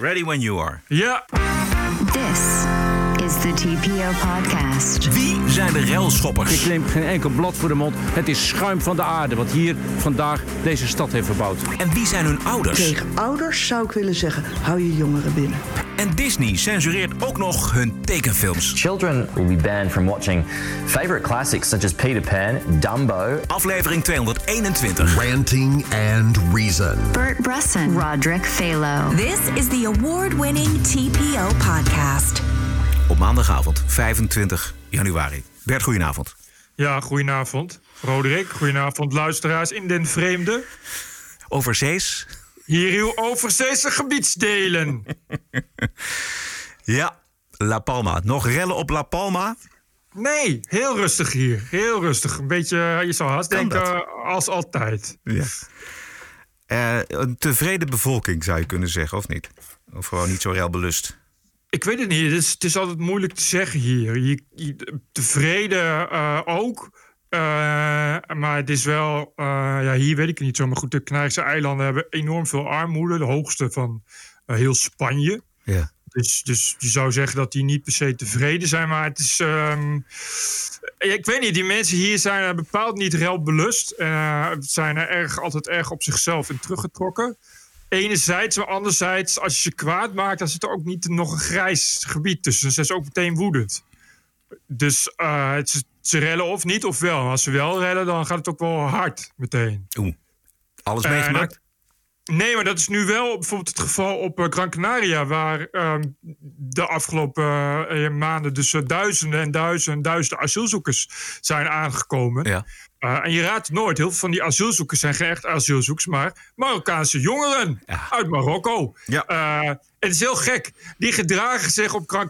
Ready when you are. Ja. This is the TPO podcast. Wie zijn de railschoppers? Ik neem geen enkel blad voor de mond. Het is schuim van de aarde wat hier vandaag deze stad heeft verbouwd. En wie zijn hun ouders? Tegen ouders zou ik willen zeggen: hou je jongeren binnen. En Disney censureert ook nog hun tekenfilms. Children will be banned from watching favorite classics such as Peter Pan, Dumbo. Aflevering 221. Ranting and Reason. Bert Bresson, Roderick Phalo. This is the award-winning TPO podcast. Op maandagavond 25 januari. Bert, goedenavond. Ja, goedenavond. Roderick, goedenavond luisteraars in den vreemde. Overzees. Hier uw overzeese gebiedsdelen. Ja, La Palma. Nog rellen op La Palma? Nee, heel rustig hier. Heel rustig. Een beetje, je zou haast Kan denken, dat? als altijd. Ja. Eh, een tevreden bevolking zou je kunnen zeggen, of niet? Of gewoon niet zo relbelust? Ik weet het niet. Het is, het is altijd moeilijk te zeggen hier. Je, je- tevreden eh, ook. Eh, maar het is wel... eh, ja, hier weet ik het niet zo. Maar goed, de Canarische eilanden hebben enorm veel armoede. De hoogste van eh, heel Spanje. Ja. Dus, dus je zou zeggen dat die niet per se tevreden zijn. Maar het is... ehm, ik weet niet, die mensen hier zijn er bepaald niet relbelust. Eh zijn er erg, altijd erg op zichzelf in teruggetrokken. Enerzijds, maar anderzijds, als je ze kwaad maakt, dan zit er ook niet nog een grijs gebied tussen. Dan zijn ze ook meteen woedend. Dus het, is- ze rellen of niet, of wel. Als ze wel rellen, dan gaat het ook wel hard meteen. Oeh. Alles Eh, meegemaakt? dat- Nee, maar dat is nu wel bijvoorbeeld het geval op eh, Gran Canaria, waar ehm, de afgelopen eh, maanden dus duizenden en duizenden en duizenden asielzoekers zijn aangekomen. Ja. Eh, en je raadt het nooit, heel veel van die asielzoekers zijn geen echt asielzoekers, maar Marokkaanse jongeren Ja. uit Marokko. Ja. Eh, het is heel gek. Die gedragen zich op Gran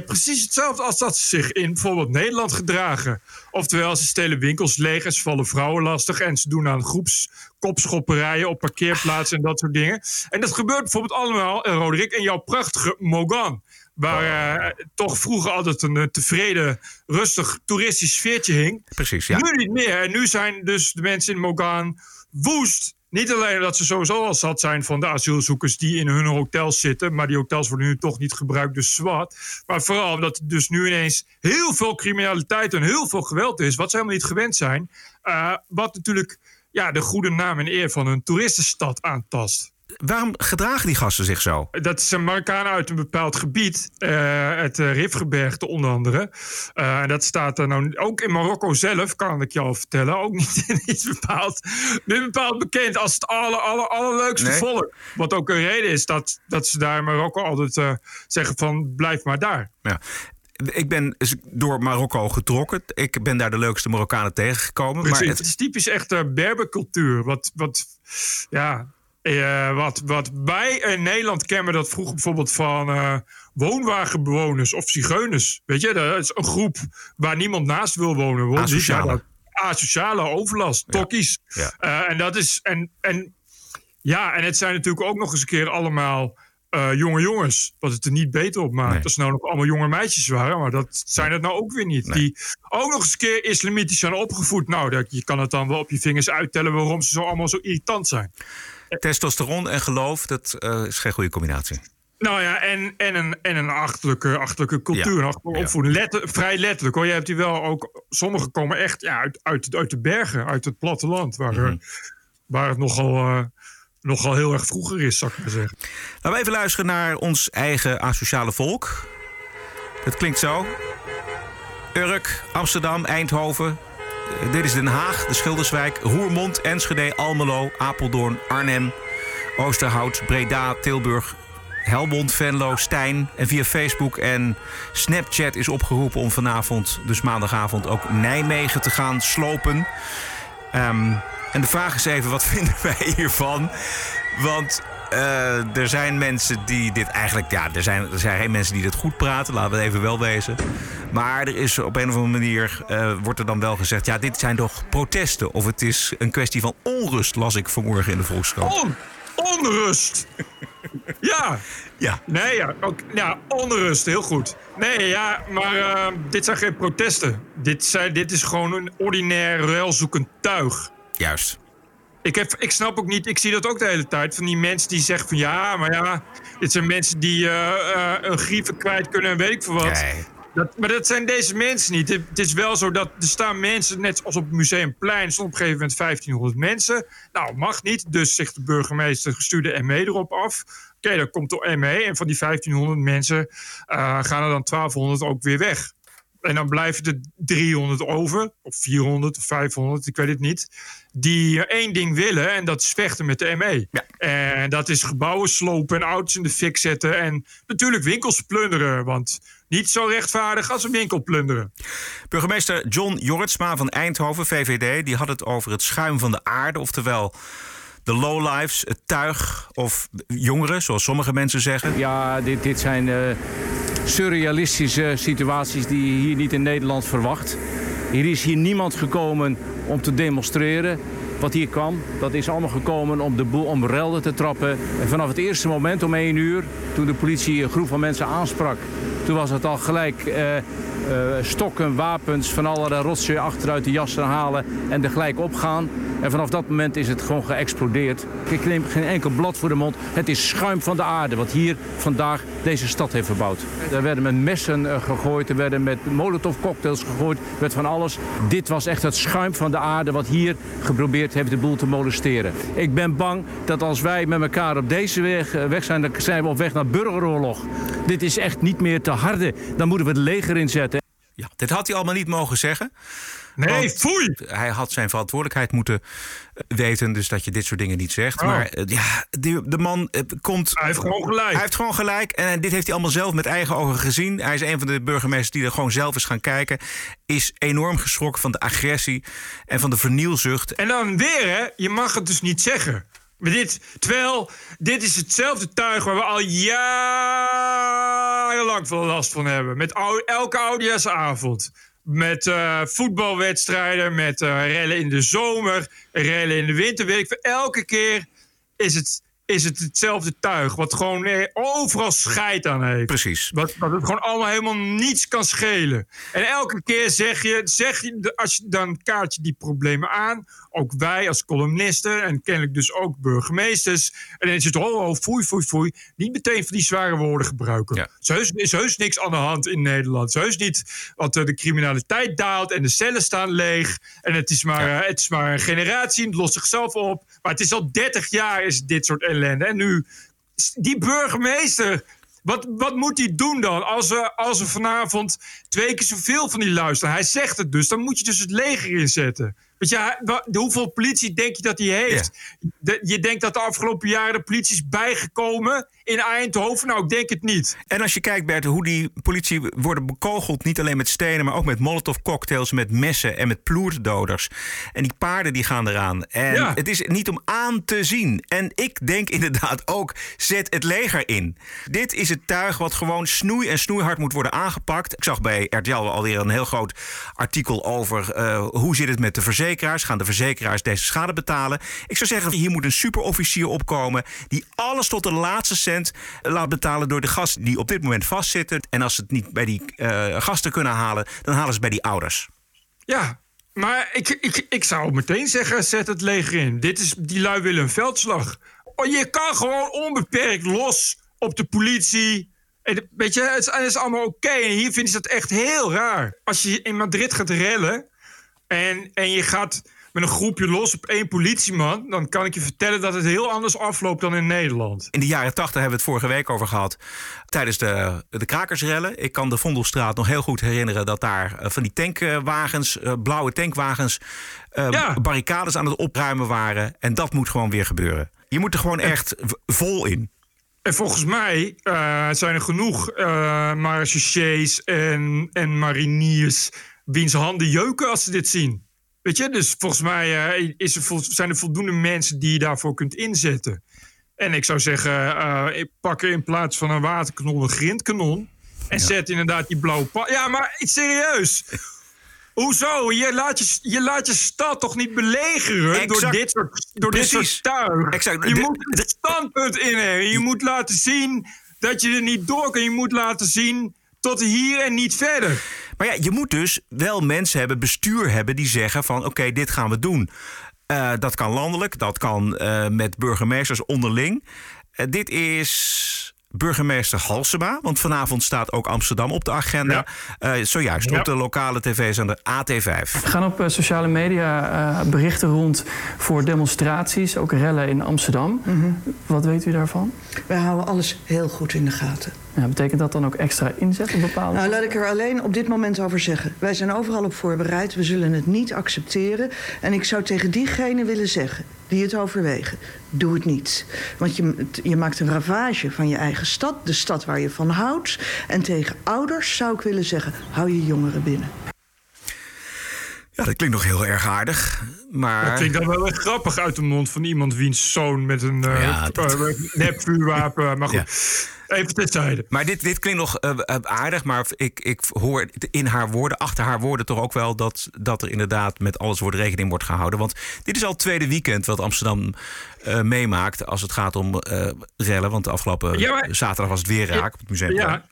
precies hetzelfde als dat ze zich in bijvoorbeeld Nederland gedragen. Oftewel, ze stelen winkels leeg en ze vallen vrouwen lastig. En ze doen aan groepskopschopperijen op parkeerplaatsen en dat soort dingen. En dat gebeurt bijvoorbeeld allemaal, Roderick, in jouw prachtige Mogan. Waar eh, toch vroeger altijd een eh, tevreden, rustig toeristisch sfeertje hing. Precies, ja. Nu niet meer. En nu zijn dus de mensen in Mogan woest. Niet alleen omdat ze sowieso al zat zijn van de asielzoekers die in hun hotels zitten. Maar die hotels worden nu toch niet gebruikt, dus zwart. Maar vooral omdat er dus nu ineens heel veel criminaliteit en heel veel geweld is. Wat ze helemaal niet gewend zijn. Eh, wat natuurlijk ja, de goede naam en eer van een toeristenstad aantast. Waarom gedragen die gasten zich zo? Dat zijn Marokkanen uit een bepaald gebied, eh, het uh, Rifgebergte onder andere. Eh, en dat staat er nou ook in Marokko zelf, kan ik je al vertellen. Ook niet, niet, bepaald, niet bepaald bekend als het aller, aller, allerleukste Nee. volk. Wat ook een reden is dat, dat ze daar in Marokko altijd eh, zeggen van blijf maar daar. Ja. Ik ben door Marokko getrokken. Ik ben daar de leukste Marokkanen tegengekomen. Precies, Maar het... het, is typisch echt uh, berbercultuur. Wat, wat, ja, uh, wat, wat wij in Nederland kennen, dat vroeger bijvoorbeeld van uh, woonwagenbewoners of zigeuners. Weet je, dat is een groep waar niemand naast wil wonen. Asociale. Asociale overlast, ja. tokkies. Ja. Uh, en dat is. En, en, ja, en het zijn natuurlijk ook nog eens een keer allemaal. Uh, jonge jongens, wat het er niet beter op maakt. Nee. Als het nou nog allemaal jonge meisjes waren, maar dat zijn het nou ook weer niet. Nee. Die ook nog eens een keer islamitisch zijn opgevoed. Nou, dat, je kan het dan wel op je vingers uittellen waarom ze zo allemaal zo irritant zijn. Testosteron en geloof, dat uh, is geen goede combinatie. Nou ja, en, en een, en een achterlijke, achterlijke cultuur, Ja. een achterlijke opvoeding. Letter, vrij letterlijk hoor. Je hebt die wel ook. Sommigen komen echt ja, uit, uit, uit de bergen, uit het platteland, waar, Mhm. uh, waar het nogal, uh, nogal heel erg vroeger is, zou ik maar zeggen. Laten we even luisteren naar ons eigen asociale volk. Dat klinkt zo. Urk, Amsterdam, Eindhoven. Dit is Den Haag, de Schilderswijk, Roermond, Enschede, Almelo, Apeldoorn, Arnhem, Oosterhout, Breda, Tilburg, Helmond, Venlo, Stijn. En via Facebook en Snapchat is opgeroepen om vanavond, dus maandagavond, ook Nijmegen te gaan slopen. Um, en de vraag is even, wat vinden wij hiervan? Want uh, er zijn mensen die dit eigenlijk... Ja, er zijn, er zijn geen mensen die dit goed praten, laten we het even wel wezen. Maar er is op een of andere manier, uh, wordt er dan wel gezegd... ja, dit zijn toch protesten? Of het is een kwestie van onrust, las ik vanmorgen in de Volkskrant. On, onrust! ja. Ja. Nee, ja, ook, ja, onrust, heel goed. Nee, ja, maar uh, dit zijn geen protesten. Dit, zijn, dit is gewoon een ordinair ruilzoekend tuig. Juist. Ik, heb, ik snap ook niet, ik zie dat ook de hele tijd, van die mensen die zeggen van ja, maar ja, dit zijn mensen die eh, eh, een grieven kwijt kunnen en weet ik veel wat. Nee. Dat, maar dat zijn deze mensen niet. Het, het is wel zo dat er staan mensen, net als op het Museumplein, stond op een gegeven moment 1500 mensen. Nou, mag niet, dus zegt de burgemeester, stuur de ME erop af. Oké, dan komt de ME en van die 1500 mensen eh, gaan er dan 1200 ook weer weg. En dan blijven er 300 over, of 400 of 500, ik weet het niet. Die één ding willen en dat is vechten met de ME. Ja. En dat is gebouwen slopen en auto's in de fik zetten. En natuurlijk winkels plunderen. Want niet zo rechtvaardig als een winkel plunderen. Burgemeester John Jorritsma van Eindhoven, VVD, die had het over het schuim van de aarde. Oftewel de lowlifes, het tuig of jongeren, zoals sommige mensen zeggen. Ja, dit, dit zijn eh, surrealistische situaties die je hier niet in Nederland verwacht. Hier is hier niemand gekomen om te demonstreren. Wat hier kwam, dat is allemaal gekomen om de boel om relden te trappen. En vanaf het eerste moment om 1 uur, toen de politie een groep van mensen aansprak, toen was het al gelijk eh, eh, stokken, wapens, van allerlei rotzooi achteruit de jassen halen en er gelijk opgaan. En vanaf dat moment is het gewoon geëxplodeerd. Ik neem geen enkel blad voor de mond. Het is schuim van de aarde wat hier vandaag deze stad heeft verbouwd. Er werden met messen eh, gegooid, er werden met molotovcocktails gegooid, er werd van alles. Dit was echt het schuim van de aarde wat hier geprobeerd heeft de boel te molesteren. Ik ben bang dat als wij met elkaar op deze weg, eh, weg zijn, dan zijn we op weg naar burgeroorlog. Dit is echt niet meer te harde. Dan moeten we het leger inzetten. Ja, dit had hij allemaal niet mogen zeggen. Nee, foei! Hij had zijn verantwoordelijkheid moeten eh, weten, dus dat je dit soort dingen niet zegt. Oh. Maar eh, ja, de, de man eh, komt. Hij heeft gewoon gelijk. Hij heeft gewoon gelijk. En dit heeft hij allemaal zelf met eigen ogen gezien. Hij is een van de burgemeesters die er gewoon zelf is gaan kijken. Is enorm geschrokken van de agressie en van de vernielzucht. En dan weer, hè, je mag het dus niet zeggen. Maar dit, terwijl, dit is hetzelfde tuig waar we al jarenlang veel last van hebben. Met elke oudejaarsavond. Met eh, voetbalwedstrijden, met eh, rellen in de zomer, rellen in de winter. Weet ik. Elke keer is het, is het hetzelfde tuig. Wat gewoon eh, overal scheid aan heeft. Precies. Wat, wat het gewoon allemaal helemaal niets kan schelen. En elke keer zeg je, zeg je, als je dan kaart je die problemen aan. Ook wij als columnisten en kennelijk dus ook burgemeesters. En dan is het, oh, oh foei, foei, foei. Niet meteen van die zware woorden gebruiken. Ja. Zo is, is heus niks aan de hand in Nederland. Zo is niet, want eh, de criminaliteit daalt en de cellen staan leeg. En het is maar, Ja. eh, het is maar een generatie, het lost zichzelf op. Maar het is al 30 jaar is dit soort En nu, die burgemeester, wat, wat moet hij doen dan? Als we, als vanavond twee keer zoveel van die luisteren. Hij zegt het dus, dan moet je dus het leger inzetten. Hij- wa- hoeveel politie denk je dat hij heeft? De- je denkt dat de afgelopen jaren de politie is bijgekomen in Eindhoven? Nou, ik denk het niet. En als je kijkt, Bert, hoe die politie worden bekogeld... niet alleen met stenen, maar ook met molotovcocktails... met messen en met ploerdoders. En die paarden die gaan eraan. En Ja. het is niet om aan te zien. En ik denk inderdaad ook, zet het leger in. Dit is het tuig wat gewoon snoei en snoeihard moet worden aangepakt. Ik zag bij RTL alweer een heel groot artikel over... eh, hoe zit het met de Gaan de verzekeraars deze schade betalen? Ik zou zeggen, hier moet een superofficier opkomen... die alles tot de laatste cent laat betalen door de gasten die op dit moment vastzitten. En als ze het niet bij die eh, gasten kunnen halen, dan halen ze het bij die ouders. Ja, maar ik, ik, ik zou meteen zeggen, zet het leger in. Dit is, die lui willen een veldslag. Oh, je kan gewoon onbeperkt los op de politie. En, weet je, het is, het is allemaal oké. En hier vinden ze dat echt heel raar. Als je in Madrid gaat rellen en, en je gaat met een groepje los op één politieman... dan kan ik je vertellen dat het heel anders afloopt dan in Nederland. In de jaren 80 hebben we het vorige week over gehad. Tijdens de, de krakersrellen. Ik kan de Vondelstraat nog heel goed herinneren dat daar eh, van die tankwagens, eh, blauwe tankwagens, Ja. barricades aan het opruimen waren. En dat moet gewoon weer gebeuren. Je moet er gewoon echt vol in. En volgens mij zijn er genoeg marechaussées en, en mariniers... wiens handen jeuken als ze dit zien. Weet je, dus volgens mij eh, is er vol- zijn er voldoende mensen die je daarvoor kunt inzetten. En ik zou zeggen, eh, ik pak er in plaats van een waterkanon een grindkanon... en zet inderdaad die blauwe... Ja, maar serieus... Hoezo? Je laat je, je laat je stad toch niet belegeren door dit soort, door dit Precies. soort tuig? Exact. Je De- moet een standpunt innemen. Je moet laten zien dat je er niet door kan. Je moet laten zien tot hier en niet verder. Maar ja, je moet dus wel mensen hebben, bestuur hebben die zeggen van oké, dit gaan we doen. Eh, dat kan landelijk, dat kan eh, met burgemeesters onderling. Eh, dit is burgemeester Halsema, want vanavond staat ook Amsterdam op de agenda. Eh, zojuist Ja. op de lokale tv-zender AT5. Er gaan op sociale media eh, berichten rond voor demonstraties, ook rellen in Amsterdam. Wat weet u daarvan? Wij houden alles heel goed in de gaten. Ja, betekent dat dan ook extra inzet op bepaalde... Nou, laat ik er alleen op dit moment over zeggen. Wij zijn overal op voorbereid. We zullen het niet accepteren. En ik zou tegen diegenen willen zeggen die het overwegen: doe het niet. Want je, je maakt een ravage van je eigen stad, de stad waar je van houdt. En tegen ouders zou ik willen zeggen: hou je jongeren binnen. Ja, dat klinkt nog heel erg aardig. Maar Dat klinkt dan wel echt grappig uit de mond van iemand wiens zoon met een eh Ja, dat- eh, nepvuurwapen. Maar goed, even terzijde. Maar dit, dit klinkt nog eh, eh, aardig, maar ik, ik hoor in haar woorden, achter haar woorden toch ook wel dat, dat er inderdaad met alles wordt rekening wordt gehouden. Want dit is al het tweede weekend wat Amsterdam eh, meemaakt als het gaat om eh, rellen. Want de afgelopen Ja, maar- zaterdag was het weer raak op het museum. Ja.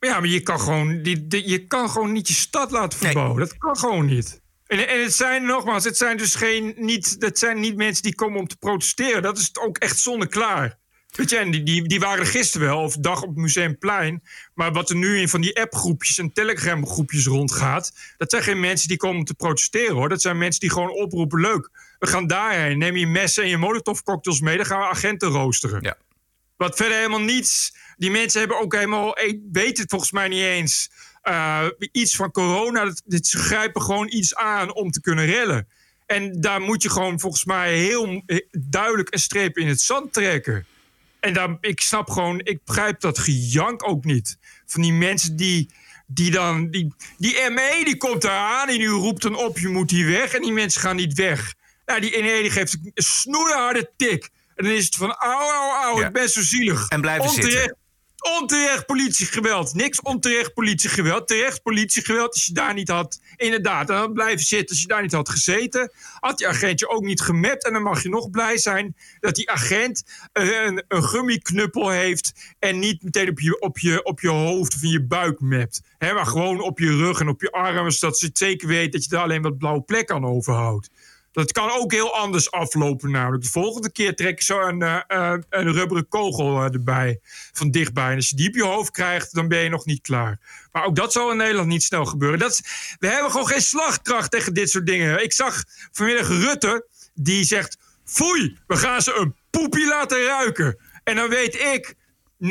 Ja, maar je kan gewoon, die, die- je kan gewoon niet je stad laten Nee. verbouwen. Dat kan gewoon niet. En, en het zijn nogmaals, het zijn dus geen, niet, dat zijn niet mensen die komen om te protesteren. Dat is ook echt zonneklaar. Weet je, en die, die, die waren er gisteren wel, of dag op het Museumplein. Maar wat er nu in van die appgroepjes en telegramgroepjes rondgaat... dat zijn geen mensen die komen om te protesteren, hoor. Dat zijn mensen die gewoon oproepen, leuk, we gaan daarheen. Neem je messen en je molotovcocktails mee, dan gaan we agenten roosteren. Ja. Wat verder helemaal niets. Die mensen hebben ook helemaal. Weet het volgens mij niet eens. Eh, iets van corona. Dat, ze grijpen gewoon iets aan om te kunnen rellen. En daar moet je gewoon volgens mij heel eh, duidelijk een streep in het zand trekken. En daar, ik snap gewoon, ik begrijp dat gejank ook niet. Van die mensen die, die dan. Die, die ME die komt eraan en die roept dan op: je moet hier weg. En die mensen gaan niet weg. Nou, die ME die geeft een snoeiharde tik. En dan is het van: auw, auw, Ja. ik ben zo zielig. En blijven Onterecht, zitten. Onterecht politiegeweld. Niks onterecht politiegeweld. Terecht politiegeweld als je daar niet had... Inderdaad, dan had blijven zitten als je daar niet had gezeten. Had die agent je ook niet gemapt. En dan mag je nog blij zijn dat die agent een, een gummiknuppel heeft... en niet meteen op je, op je, op je hoofd of in je buik mapt. Hè, maar gewoon op je rug en op je armen... zodat ze zeker weet dat je daar alleen wat blauwe plek aan overhoudt. Dat kan ook heel anders aflopen namelijk. De volgende keer trek je zo een, eh, eh, een rubberen kogel eh, erbij. Van dichtbij. En als je die op je hoofd krijgt, dan ben je nog niet klaar. Maar ook dat zal in Nederland niet snel gebeuren. Dat is, we hebben gewoon geen slagkracht tegen dit soort dingen. Ik zag vanmiddag Rutte, die zegt... Foei, we gaan ze een poepie laten ruiken. En dan weet ik... 90%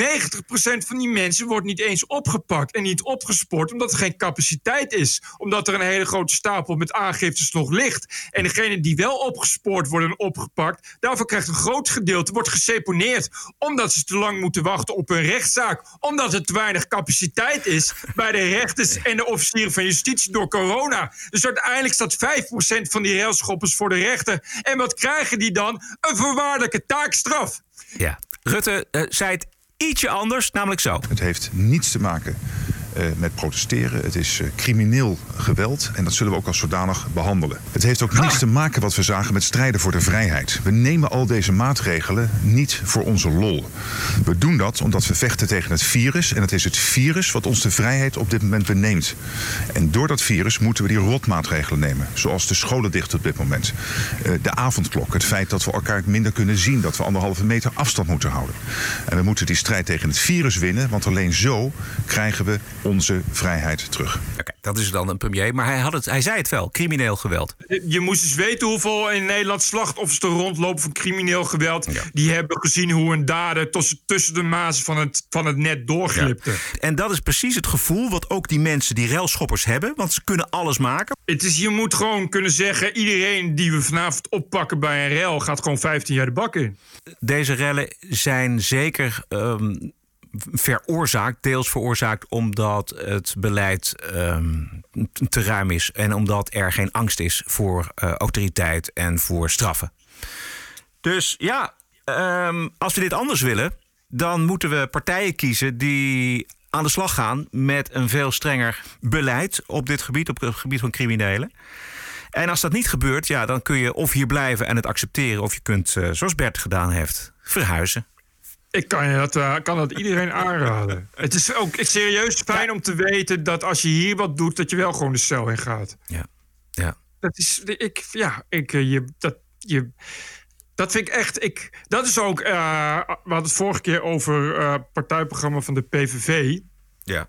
van die mensen wordt niet eens opgepakt en niet opgespoord omdat er geen capaciteit is. Omdat er een hele grote stapel met aangiftes nog ligt. En degene die wel opgespoord worden en opgepakt, daarvoor krijgt een groot gedeelte, wordt geseponeerd. Omdat ze te lang moeten wachten op een rechtszaak. Omdat er te weinig capaciteit is bij de rechters en de officieren van justitie door corona. Dus uiteindelijk staat 5% van die railschoppers voor de rechter. En wat krijgen die dan? Een voorwaardelijke taakstraf. Ja. Rutte eh, zei het ietsje anders, namelijk zo. Het heeft niets te maken met protesteren. Het is eh, crimineel geweld en dat zullen we ook als zodanig behandelen. Het heeft ook niets te maken wat we zagen met strijden voor de vrijheid. We nemen al deze maatregelen niet voor onze lol. We doen dat omdat we vechten tegen het virus en het is het virus wat ons de vrijheid op dit moment beneemt. En door dat virus moeten we die rotmaatregelen nemen, zoals de scholen dicht op dit moment. Eh, de avondklok, het feit dat we elkaar minder kunnen zien, dat we anderhalve meter afstand moeten houden. En we moeten die strijd tegen het virus winnen, want alleen zo krijgen we onze vrijheid terug. Oké, dat is dan een premier, maar hij, had het, hij zei het wel, crimineel geweld. Je moest eens weten hoeveel in Nederland slachtoffers er rondlopen van crimineel geweld. Ja. Die hebben gezien hoe een dader tussen, tussen de mazen van het, van het net doorglipte. En dat is precies het gevoel wat ook die mensen, die railschoppers hebben, want ze kunnen alles maken. Het is, je moet gewoon kunnen zeggen: iedereen die we vanavond oppakken bij een rel gaat gewoon 15 jaar de bak in. Deze rellen zijn zeker ehm, veroorzaakt, deels veroorzaakt omdat het beleid ehm, te ruim is en omdat er geen angst is voor eh, autoriteit en voor straffen. Dus ja, ehm, als we dit anders willen, dan moeten we partijen kiezen die aan de slag gaan met een veel strenger beleid op dit gebied, op het gebied van criminelen. En als dat niet gebeurt, ja, dan kun je of hier blijven en het accepteren, of je kunt, eh, zoals Bert gedaan heeft, verhuizen. Ik kan, dat, eh, kan dat iedereen aanraden. Het is ook serieus fijn om te weten dat als je hier wat doet, dat je wel gewoon de cel in gaat. Ja. ja. Dat is, ik, ja, ik, eh, je, dat, je, dat vind ik echt. Ik, dat is ook. eh we hadden het vorige keer over eh partijprogramma van de PVV. Ja.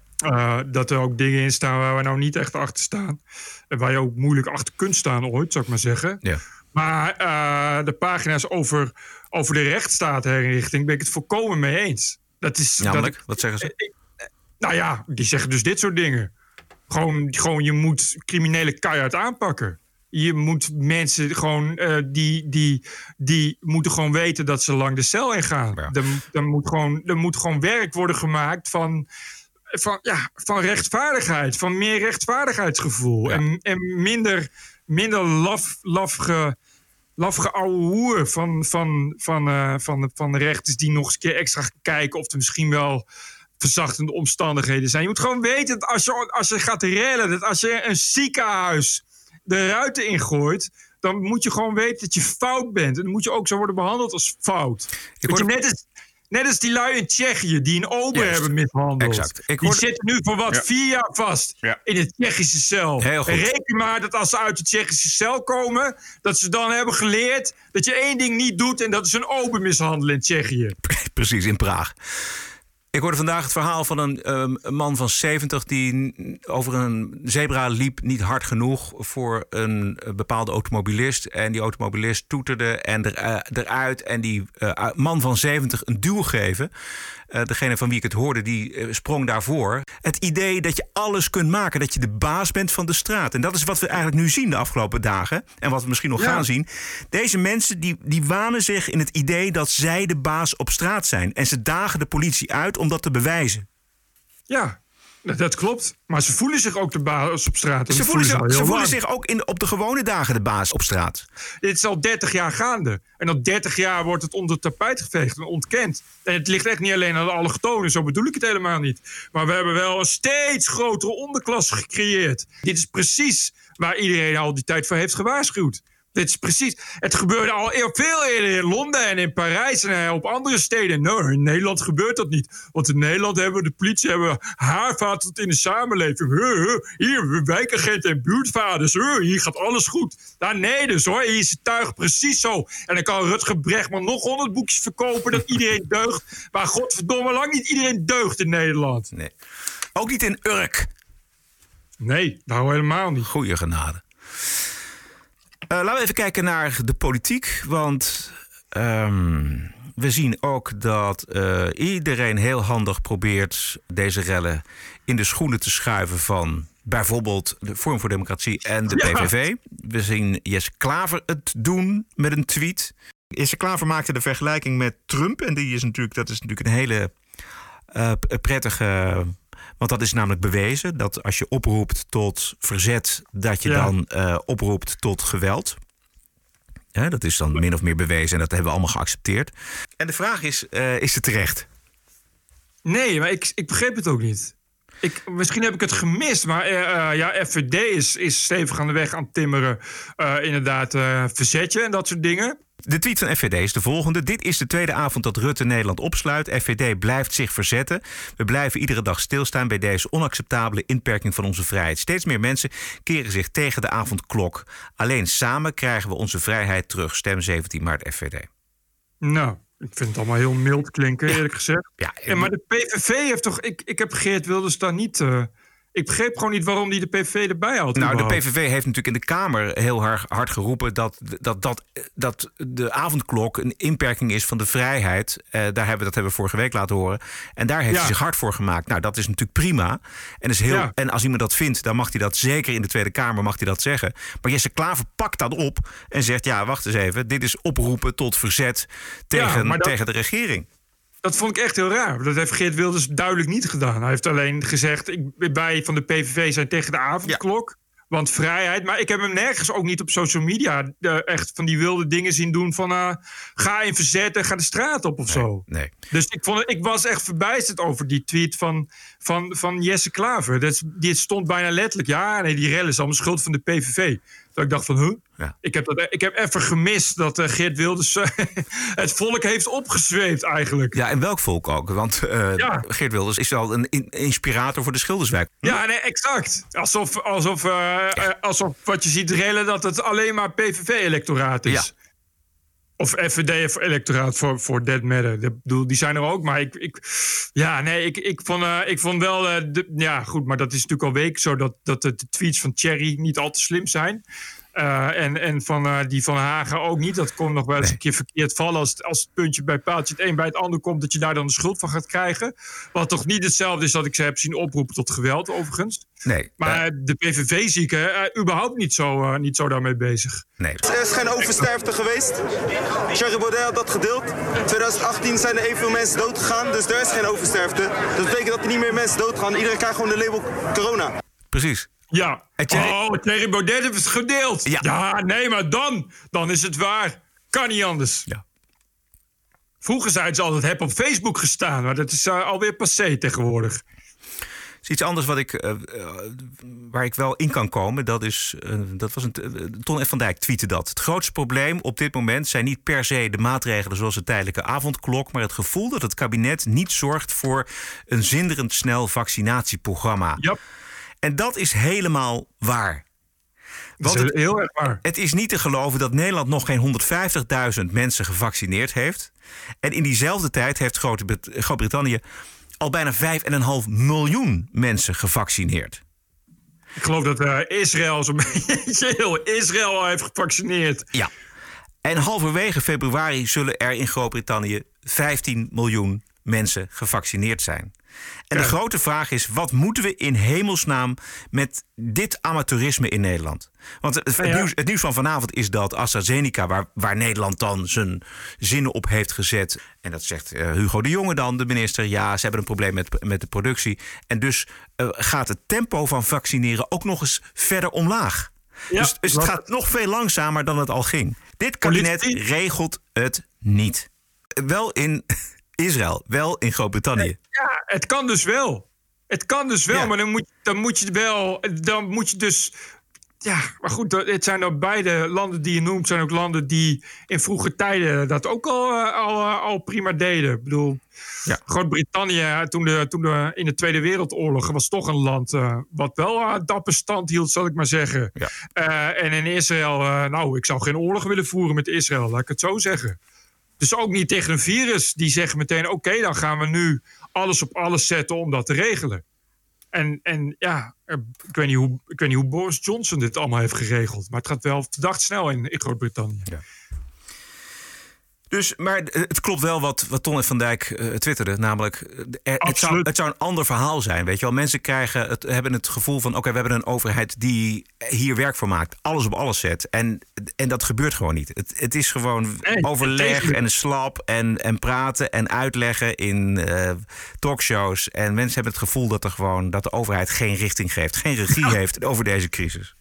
Dat er ook dingen in staan waar we nou niet echt achter staan. En waar je ook moeilijk achter kunt staan ooit, zou ik maar zeggen. Ja. Maar eh, de pagina's over, over de rechtsstaatherinrichting ben ik het volkomen mee eens. Dat is, Namelijk, dat, wat zeggen ze? nou ja, die zeggen dus dit soort dingen. Gewoon, gewoon je moet criminelen keihard aanpakken. Je moet mensen gewoon, eh, die, die, die moeten gewoon weten dat ze lang de cel in gaan. Er, er, moet gewoon, er moet gewoon werk worden gemaakt van, van, ja, van rechtvaardigheid. Van meer rechtvaardigheidsgevoel. En, en minder, minder laf, lafge ouwe hoer van, van, van, eh, van, van de rechters... die nog eens een keer extra kijken of er misschien wel verzachtende omstandigheden zijn. Je moet gewoon weten dat als je, als je gaat rellen... dat als je een ziekenhuis de ruiten ingooit... dan moet je gewoon weten dat je fout bent. En dan moet je ook zo worden behandeld als fout. Weet je, net, als, net als die lui in Tsjechië die een ober Juist. hebben mishandeld. Exact. Ik die zitten nu voor wat Ja. vier jaar vast Ja. in de Tsjechische cel. Heel goed. En reken maar dat als ze uit de Tsjechische cel komen... dat ze dan hebben geleerd dat je één ding niet doet... en dat is een ober mishandelen in Tsjechië. Precies, in Praag. Ik hoorde vandaag het verhaal van een, ehm, man van 70 die over een zebra liep, niet hard genoeg voor een eh, bepaalde automobilist. En die automobilist toeterde en er, eh, eruit en die eh, man van 70 een duw geven. Eh, degene van wie ik het hoorde, die eh, sprong daarvoor. Het idee dat je alles kunt maken, dat je de baas bent van de straat. En dat is wat we eigenlijk nu zien de afgelopen dagen. En wat we misschien nog Ja. gaan zien. Deze mensen die, die wanen zich in het idee dat zij de baas op straat zijn. En ze dagen de politie uit om dat te bewijzen. Ja, dat, klopt. Maar ze voelen zich ook de baas op straat. Ze voelen, zich, ze voelen zich ook in, op de gewone dagen de baas op straat. Dit is al 30 jaar gaande. En al 30 jaar wordt het onder het tapijt geveegd en ontkend. En het ligt echt niet alleen aan de allochtonen, zo bedoel ik het helemaal niet. Maar we hebben wel een steeds grotere onderklasse gecreëerd. Dit is precies waar iedereen al die tijd voor heeft gewaarschuwd. Dit is precies. Het gebeurde al veel eerder in Londen en in Parijs en eh, op andere steden. Nou, in Nederland gebeurt dat niet. Want in Nederland hebben we de politie hebben haarvaten in de samenleving. Huh, huh, Hier, wijkagenten en buurtvaders. Huh, Hier gaat alles goed. Nou, nee, dus hoor. Hier is het tuig precies zo. En dan kan Rutger Brechtman nog honderd boekjes verkopen dat iedereen deugt. Maar godverdomme, lang niet iedereen deugt in Nederland. Nee. Ook niet in Urk. Nee, nou helemaal niet. Goeie genade. Eh, laten we even kijken naar de politiek. Want ehm, we zien ook dat eh, iedereen heel handig probeert deze rellen in de schoenen te schuiven van bijvoorbeeld de Vorm voor Democratie en de Ja. PVV. We zien Jesse Klaver het doen met een tweet. Jesse Klaver maakte de vergelijking met Trump. En die is natuurlijk, dat is natuurlijk een hele eh, prettige. Want dat is namelijk bewezen dat als je oproept tot verzet, dat je Ja. dan eh, oproept tot geweld. Hè, dat is dan min of meer bewezen en dat hebben we allemaal geaccepteerd. En de vraag is: eh, is het terecht? Nee, maar ik, ik begreep het ook niet. Ik, misschien heb ik het gemist, maar eh, eh, ja, FVD is, is stevig aan de weg aan het timmeren. Eh, inderdaad, verzetje en dat soort dingen. De tweet van FVD is de volgende. Dit is de tweede avond dat Rutte Nederland opsluit. FVD blijft zich verzetten. We blijven iedere dag stilstaan bij deze onacceptabele inperking van onze vrijheid. Steeds meer mensen keren zich tegen de avondklok. Alleen samen krijgen we onze vrijheid terug. Stem 17 maart FVD. Nou, ik vind het allemaal heel mild klinken, eerlijk gezegd. Ja, En maar de PVV heeft toch... Ik, ik heb Geert Wilders daar niet... eh, ik begreep gewoon niet waarom die de PVV erbij had. Nou, de. PVV heeft natuurlijk in de Kamer heel hard, hard geroepen dat, dat, dat, dat de avondklok een inperking is van de vrijheid. Eh, daar hebben, dat hebben we vorige week laten horen. En daar heeft Ja. hij zich hard voor gemaakt. Nou, dat is natuurlijk prima. En, is heel, Ja. en als iemand dat vindt, dan mag hij dat zeker in de Tweede Kamer mag hij dat zeggen. Maar Jesse Klaver pakt dat op en zegt: ja, wacht eens even. Dit is oproepen tot verzet tegen, dat- tegen de regering. Dat vond ik echt heel raar. Dat heeft Geert Wilders duidelijk niet gedaan. Hij heeft alleen gezegd... Ik, wij van de PVV zijn tegen de avondklok. Want vrijheid... Maar ik heb hem nergens ook niet op social media... eh, echt van die wilde dingen zien doen van... eh, ga in verzet en ga de straat op of zo. Nee. Dus ik, vond, ik was echt verbijsterd over die tweet van, van, van Jesse Klaver. Dat, die stond bijna letterlijk... Ja, nee, die rel is allemaal schuld van de PVV. Dat ik dacht van, huh? Ja. Ik, heb dat, ik heb even gemist dat eh, Geert Wilders eh, het volk heeft opgezweept eigenlijk. Ja, en welk volk ook? Want eh, Ja. Geert Wilders is wel een in- inspirator voor de Schilderswijk. Ja, nee, exact. Alsof, alsof, alsof wat je ziet rellen dat het alleen maar PVV-electoraat is. Ja. Of FVD of electoraat voor, voor Dead Matter. Ik bedoel, die zijn er ook. Maar ik, ik ja, nee, ik, ik, vond, eh, ik vond wel. eh, de, ja, goed, maar dat is natuurlijk al weken zo dat, dat de tweets van Thierry niet al te slim zijn. Eh, en, en van eh, die van Hagen ook niet. Dat kon nog wel eens een keer verkeerd vallen. Als, het- als het puntje bij paaltje het een bij het ander komt, dat je daar dan de schuld van gaat krijgen. Wat toch niet hetzelfde is dat ik ze heb zien oproepen tot geweld, overigens. Nee. Maar de PVV zie ik eh, überhaupt niet zo, eh, niet zo daarmee bezig. Nee. Er is geen oversterfte geweest. Thierry Baudet had dat gedeeld. 2018 zijn er evenveel mensen doodgegaan, dus er is geen oversterfte. Dat betekent dat er niet meer mensen doodgaan. Iedereen krijgt gewoon de label corona. Precies. Ja. Thierry- Oh, Thierry Baudet heeft het gedeeld. Ja. nee, maar dan, dan is het waar. Kan niet anders. Ja. Vroeger zeiden ze altijd, heb op Facebook gestaan. Maar dat is eh, alweer passé tegenwoordig. is iets anders wat ik, eh, eh, waar ik wel in kan komen. Dat, is, dat was een, Ton F. van Dijk tweette dat. Het grootste probleem op dit moment zijn niet per se de maatregelen zoals de tijdelijke avondklok, maar het gevoel dat het kabinet niet zorgt voor een zinderend snel vaccinatieprogramma. Ja. En dat is helemaal waar. Want het, heel erg waar. het is niet te geloven dat Nederland nog geen 150.000 mensen gevaccineerd heeft. En in diezelfde tijd heeft Groot- Groot-Brittannië al bijna 5,5 miljoen mensen gevaccineerd. Ik geloof dat eh, Israël zo'n beetje heel Israël al heeft gevaccineerd. Ja. En halverwege februari zullen er in Groot-Brittannië 15 miljoen mensen gevaccineerd zijn. En de grote vraag is: wat moeten we in hemelsnaam met dit amateurisme in Nederland? Want het, het ja. nieuws, het nieuws van vanavond is dat AstraZeneca, waar, waar Nederland dan zijn zinnen op heeft gezet. En dat zegt eh, Hugo de Jonge dan, de minister. Ja, ze hebben een probleem met, met de productie. En dus eh, gaat het tempo van vaccineren ook nog eens verder omlaag. Ja, dus dus het gaat nog veel langzamer dan het al ging. Dit kabinet regelt het niet. Wel in Israël, wel in Groot-Brittannië. Ja, het kan dus wel. Het kan dus wel, Ja. maar dan moet, dan moet je wel. Dan moet je dus. Ja, maar goed, het zijn ook beide landen die je noemt, zijn ook landen die in vroege tijden dat ook al, eh, al, eh, al prima deden. Ik bedoel, Ja. Groot-Brittannië, toen, de, toen de, in de Tweede Wereldoorlog, was toch een land eh, wat wel uh, dapper stand hield, zal ik maar zeggen. Ja. Eh, en in Israël, eh, nou, ik zou geen oorlog willen voeren met Israël, laat ik het zo zeggen. Dus ook niet tegen een virus. Die zeggen meteen: oké, dan gaan we nu alles op alles zetten om dat te regelen. En, en ja, ik weet, niet hoe, ik weet niet hoe Boris Johnson dit allemaal heeft geregeld. Maar het gaat wel verdacht snel in, in Groot-Brittannië. Dus, maar het klopt wel wat, wat Ton en van Dijk eh, twitterde. Namelijk, eh, er- het, zou, het zou een ander verhaal zijn. Weet je wel, mensen krijgen het, hebben het gevoel van: oké, we hebben een overheid die hier werk voor maakt. Alles op alles zet. En, en dat gebeurt gewoon niet. Het, het is gewoon Nee, overleg en slap en, en praten en uitleggen in eh, talkshows. En mensen hebben het gevoel dat, er gewoon, dat de overheid geen richting geeft, geen regie heeft over deze crisis.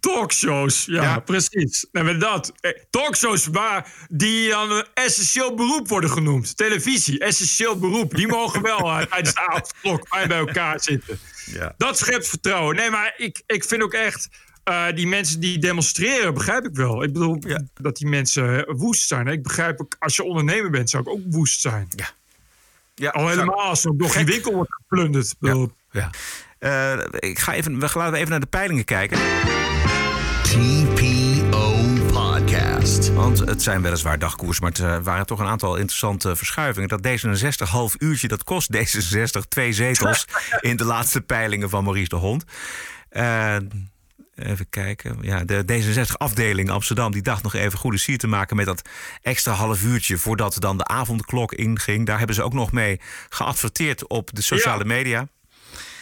Talkshows, ja, Ja. precies. Maar dat. eh, Talkshows waar die aan een essentieel beroep worden genoemd. Televisie, essentieel beroep. Die mogen wel tijdens de avondklok bij elkaar zitten. Ja. Dat schept vertrouwen. Nee, maar ik, ik vind ook echt... eh, die mensen die demonstreren, begrijp ik wel. Ik bedoel, Ja. dat die mensen eh, woest zijn. Ik begrijp ook, als je ondernemer bent, zou ik ook woest zijn. Ja. Ja, Al helemaal als er nog geen winkel wordt geplunderd. Ja. Ik ga even, we gaan even naar de peilingen kijken. Want het zijn weliswaar dagkoers, maar het eh, waren toch een aantal interessante verschuivingen. Dat D66 half uurtje, dat kost D66 twee zetels in de laatste peilingen van Maurice de Hond. Eh, even kijken. Ja, de D66-afdeling Amsterdam die dacht nog even goede sier te maken met dat extra half uurtje voordat dan de avondklok inging. Daar hebben ze ook nog mee geadverteerd op de sociale Ja. media.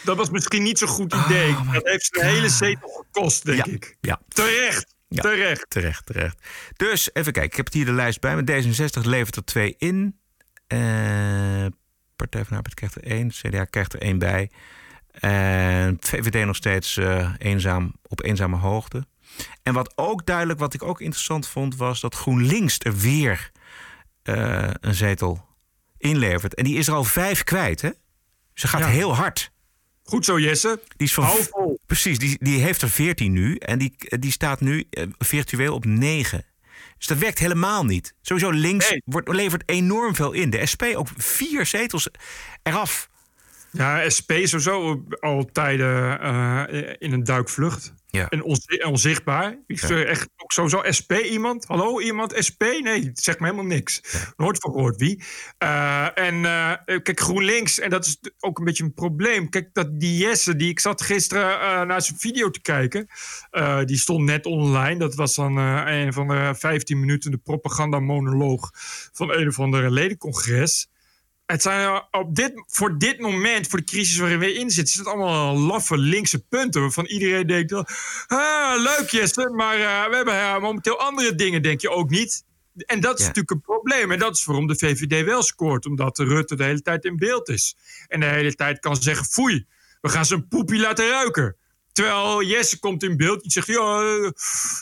dat was misschien niet zo'n goed idee. dat heeft ze een hele zetel gekost, denk Oh Ja, ik. ja. Terecht, Ja. terecht. Terecht, terecht. Dus even kijken, ik heb het hier de lijst bij me. D66 levert er twee in. Eh, Partij van de Arbeid krijgt er één. CDA krijgt er één bij. En VVD nog steeds eh, eenzaam, op eenzame hoogte. En wat ook duidelijk, wat ik ook interessant vond, was dat GroenLinks er weer eh, een zetel inlevert. En die is er al vijf kwijt, hè? Ze gaat Ja. heel hard. Goed zo, Jesse. Die is van vol. Precies, die, die heeft er 14 nu. En die, die staat nu eh, virtueel op 9. Dus dat werkt helemaal niet. Sowieso links Nee. wordt, levert enorm veel in. De SP ook vier zetels eraf. Ja, SP sowieso al tijden eh, in een duikvlucht. Ja. En onzi- onzichtbaar. Ik Ja. zeg echt ook sowieso SP iemand. Hallo, iemand SP? Nee, het zegt me helemaal niks. Nooit van gehoord wie. Eh, en eh, kijk, GroenLinks, en dat is ook een beetje een probleem. Kijk, dat die Jesse, die ik zat gisteren naar zijn video te kijken. die stond net online. Dat was dan een van de 15 minuten de propagandamonoloog van een of andere ledencongres. Het zijn eh, op dit, voor dit moment, voor de crisis waarin we in zitten, is het allemaal laffe linkse punten. Waarvan iedereen denkt: ah, leuk Jesse, maar eh, we hebben eh, momenteel andere dingen, denk je ook niet. En dat is Ja. natuurlijk een probleem. En dat is waarom de VVD wel scoort. Omdat Rutte de hele tijd in beeld is. En de hele tijd kan zeggen: foei, we gaan zijn poepie laten ruiken. Terwijl Jesse komt in beeld en zegt: ja, eh,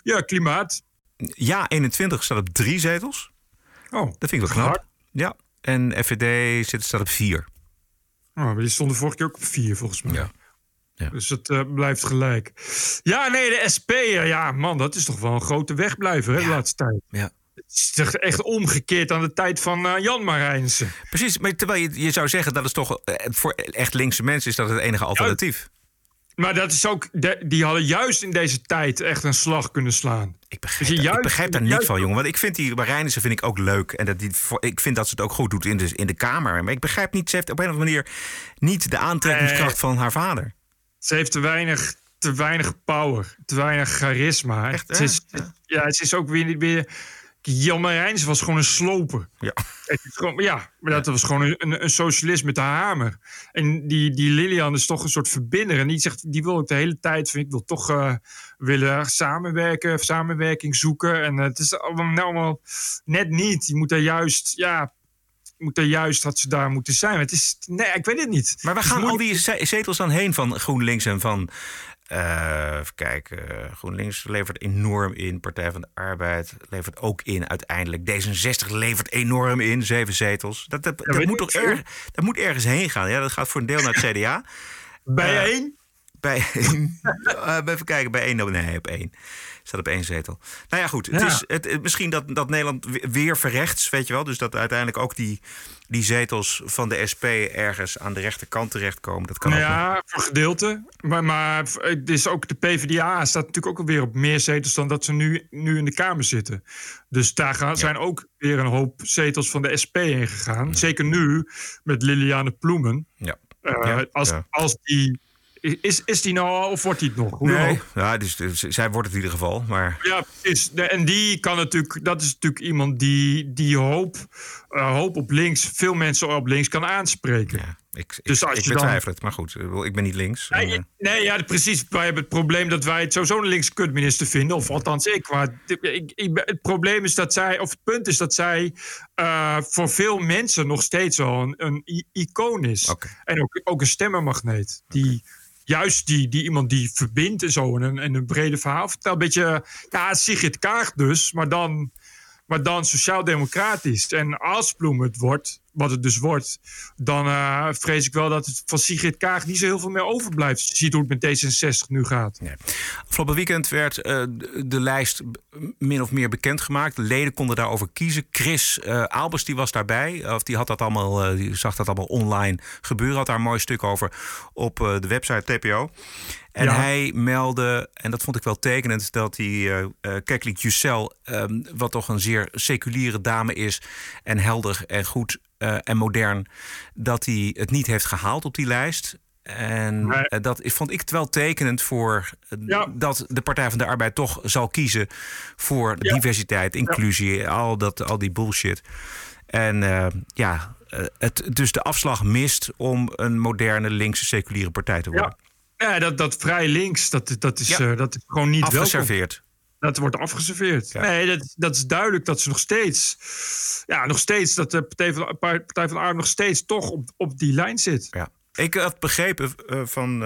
ja klimaat. Ja, 21 staat op drie zetels. Oh, Dat vind ik wel knap. hard. Ja. En FVD zit, staat op vier. Oh, maar die stonden vorige keer ook op vier, volgens mij. Ja. Ja. Dus het eh, blijft gelijk. Ja, nee, de SP, eh, ja, man, dat is toch wel een grote wegblijver hè, de laatste tijd. Ja. Het is echt omgekeerd aan de tijd van eh, Jan Marijnsen. Precies, maar terwijl je, je zou zeggen dat is toch voor echt linkse mensen is dat het enige alternatief. Maar dat is ook, de- die hadden juist in deze tijd echt een slag kunnen slaan. Ik Dus begrijp, daar, ik juist- begrijp daar juist- niks van, jongen. Want ik vind die Marijnissen vind ik ook leuk. En dat die, ik vind dat ze het ook goed doet in de, in de Kamer. Maar ik begrijp niet, ze heeft op een of andere manier niet de aantrekkingskracht van haar vader. Ze heeft te weinig, te weinig power, te weinig charisma. Echt, is, ja. het is ook weer... weer Jan Marijnissen was gewoon een sloper. Ja. Ja, maar dat was gewoon een, een, socialist met de hamer. En die, die Lilian is toch een soort verbinder. En die zegt, die wil ook de hele tijd van, ik wil toch eh, willen samenwerken, samenwerking zoeken. En eh, het is allemaal, nou, allemaal net niet. Je moet er juist, ja, je moet er juist dat ze daar moeten zijn. Het is, nee, ik weet het niet. Maar waar gaan al die ze- zetels dan heen van GroenLinks en van... eh even kijken, GroenLinks levert enorm in. Partij van de Arbeid levert ook in uiteindelijk. D66 levert enorm in, zeven zetels. Dat, dat, moet toch erg, dat moet ergens heen gaan. Ja, dat gaat voor een deel naar het CDA. Bij één? Bij, Eh, even kijken, bij één. Nee, op één. Staat op één zetel. Nou ja, goed. Het Ja. is het, het- misschien dat, dat Nederland we- weer verrechts, weet je wel. Dus dat uiteindelijk ook die, die zetels van de SP ergens aan de rechterkant terechtkomen. Dat kan Nou ook ja, voor gedeelte. Maar, maar het is ook de PvdA staat natuurlijk ook weer op meer zetels dan dat ze nu, nu in de Kamer zitten. Dus daar gaan, zijn ook weer een hoop zetels van de SP heen gegaan. Zeker nu met Liliane Ploemen. Ja. Eh, als, ja. als die. Is, is die nou al of wordt die het nog? Hoe Nee, ja, dus, dus zij wordt het in ieder geval. Maar Ja, precies. En die kan natuurlijk, dat is natuurlijk iemand die, die hoop, eh, hoop op links, veel mensen op links kan aanspreken. ja, ik, Dus ik, als ik je dan- betwijfel het. Maar goed, ik ben niet links. Nee, eh, nee, ja, precies. Wij hebben het probleem dat wij het sowieso een linkse kutminister vinden. Of althans ik. Maar ik, het probleem is dat zij, of het punt is dat zij eh, voor veel mensen nog steeds wel een, een icoon is. En ook, ook een stemmenmagneet. Die juist die, die iemand die verbindt en zo. En een, en een brede verhaal vertelt. Een beetje, ja, Sigrid Kaag dus. Maar dan, maar dan sociaal-democratisch. En als Bloem het wordt, wat het dus wordt, dan eh, vrees ik wel dat het van Sigrid Kaag niet zo heel veel meer overblijft. Je ziet hoe het met D66 nu gaat. Nee. Afgelopen weekend werd eh, de, lijst min of meer bekendgemaakt. De leden konden daarover kiezen. Chris eh Albers die was daarbij. Of die, had dat allemaal, die zag dat allemaal online gebeuren. Had daar een mooi stuk over op de website TPO. En Ja. hij meldde, en dat vond ik wel tekenend... dat die uh, Keklik Jussel, ehm, wat toch een zeer seculiere dame is... en helder en goed eh, en modern... dat hij het niet heeft gehaald op die lijst... En Nee. eh, dat vond ik het wel tekenend voor eh, Ja. dat de Partij van de Arbeid toch zal kiezen voor Ja. diversiteit, inclusie, al, dat, al die bullshit. En eh, ja, het dus de afslag mist om een moderne linkse seculiere partij te worden. Ja, dat, dat vrij links, dat, dat, is, Ja. eh, dat is gewoon niet welkom. Dat wordt afgeserveerd. Ja. Nee, dat, dat is duidelijk dat ze nog steeds... Ja, nog steeds, dat de Partij van, de- Partij van de Arbeid nog steeds toch op, op die lijn zit. Ja. Ik had begrepen eh, van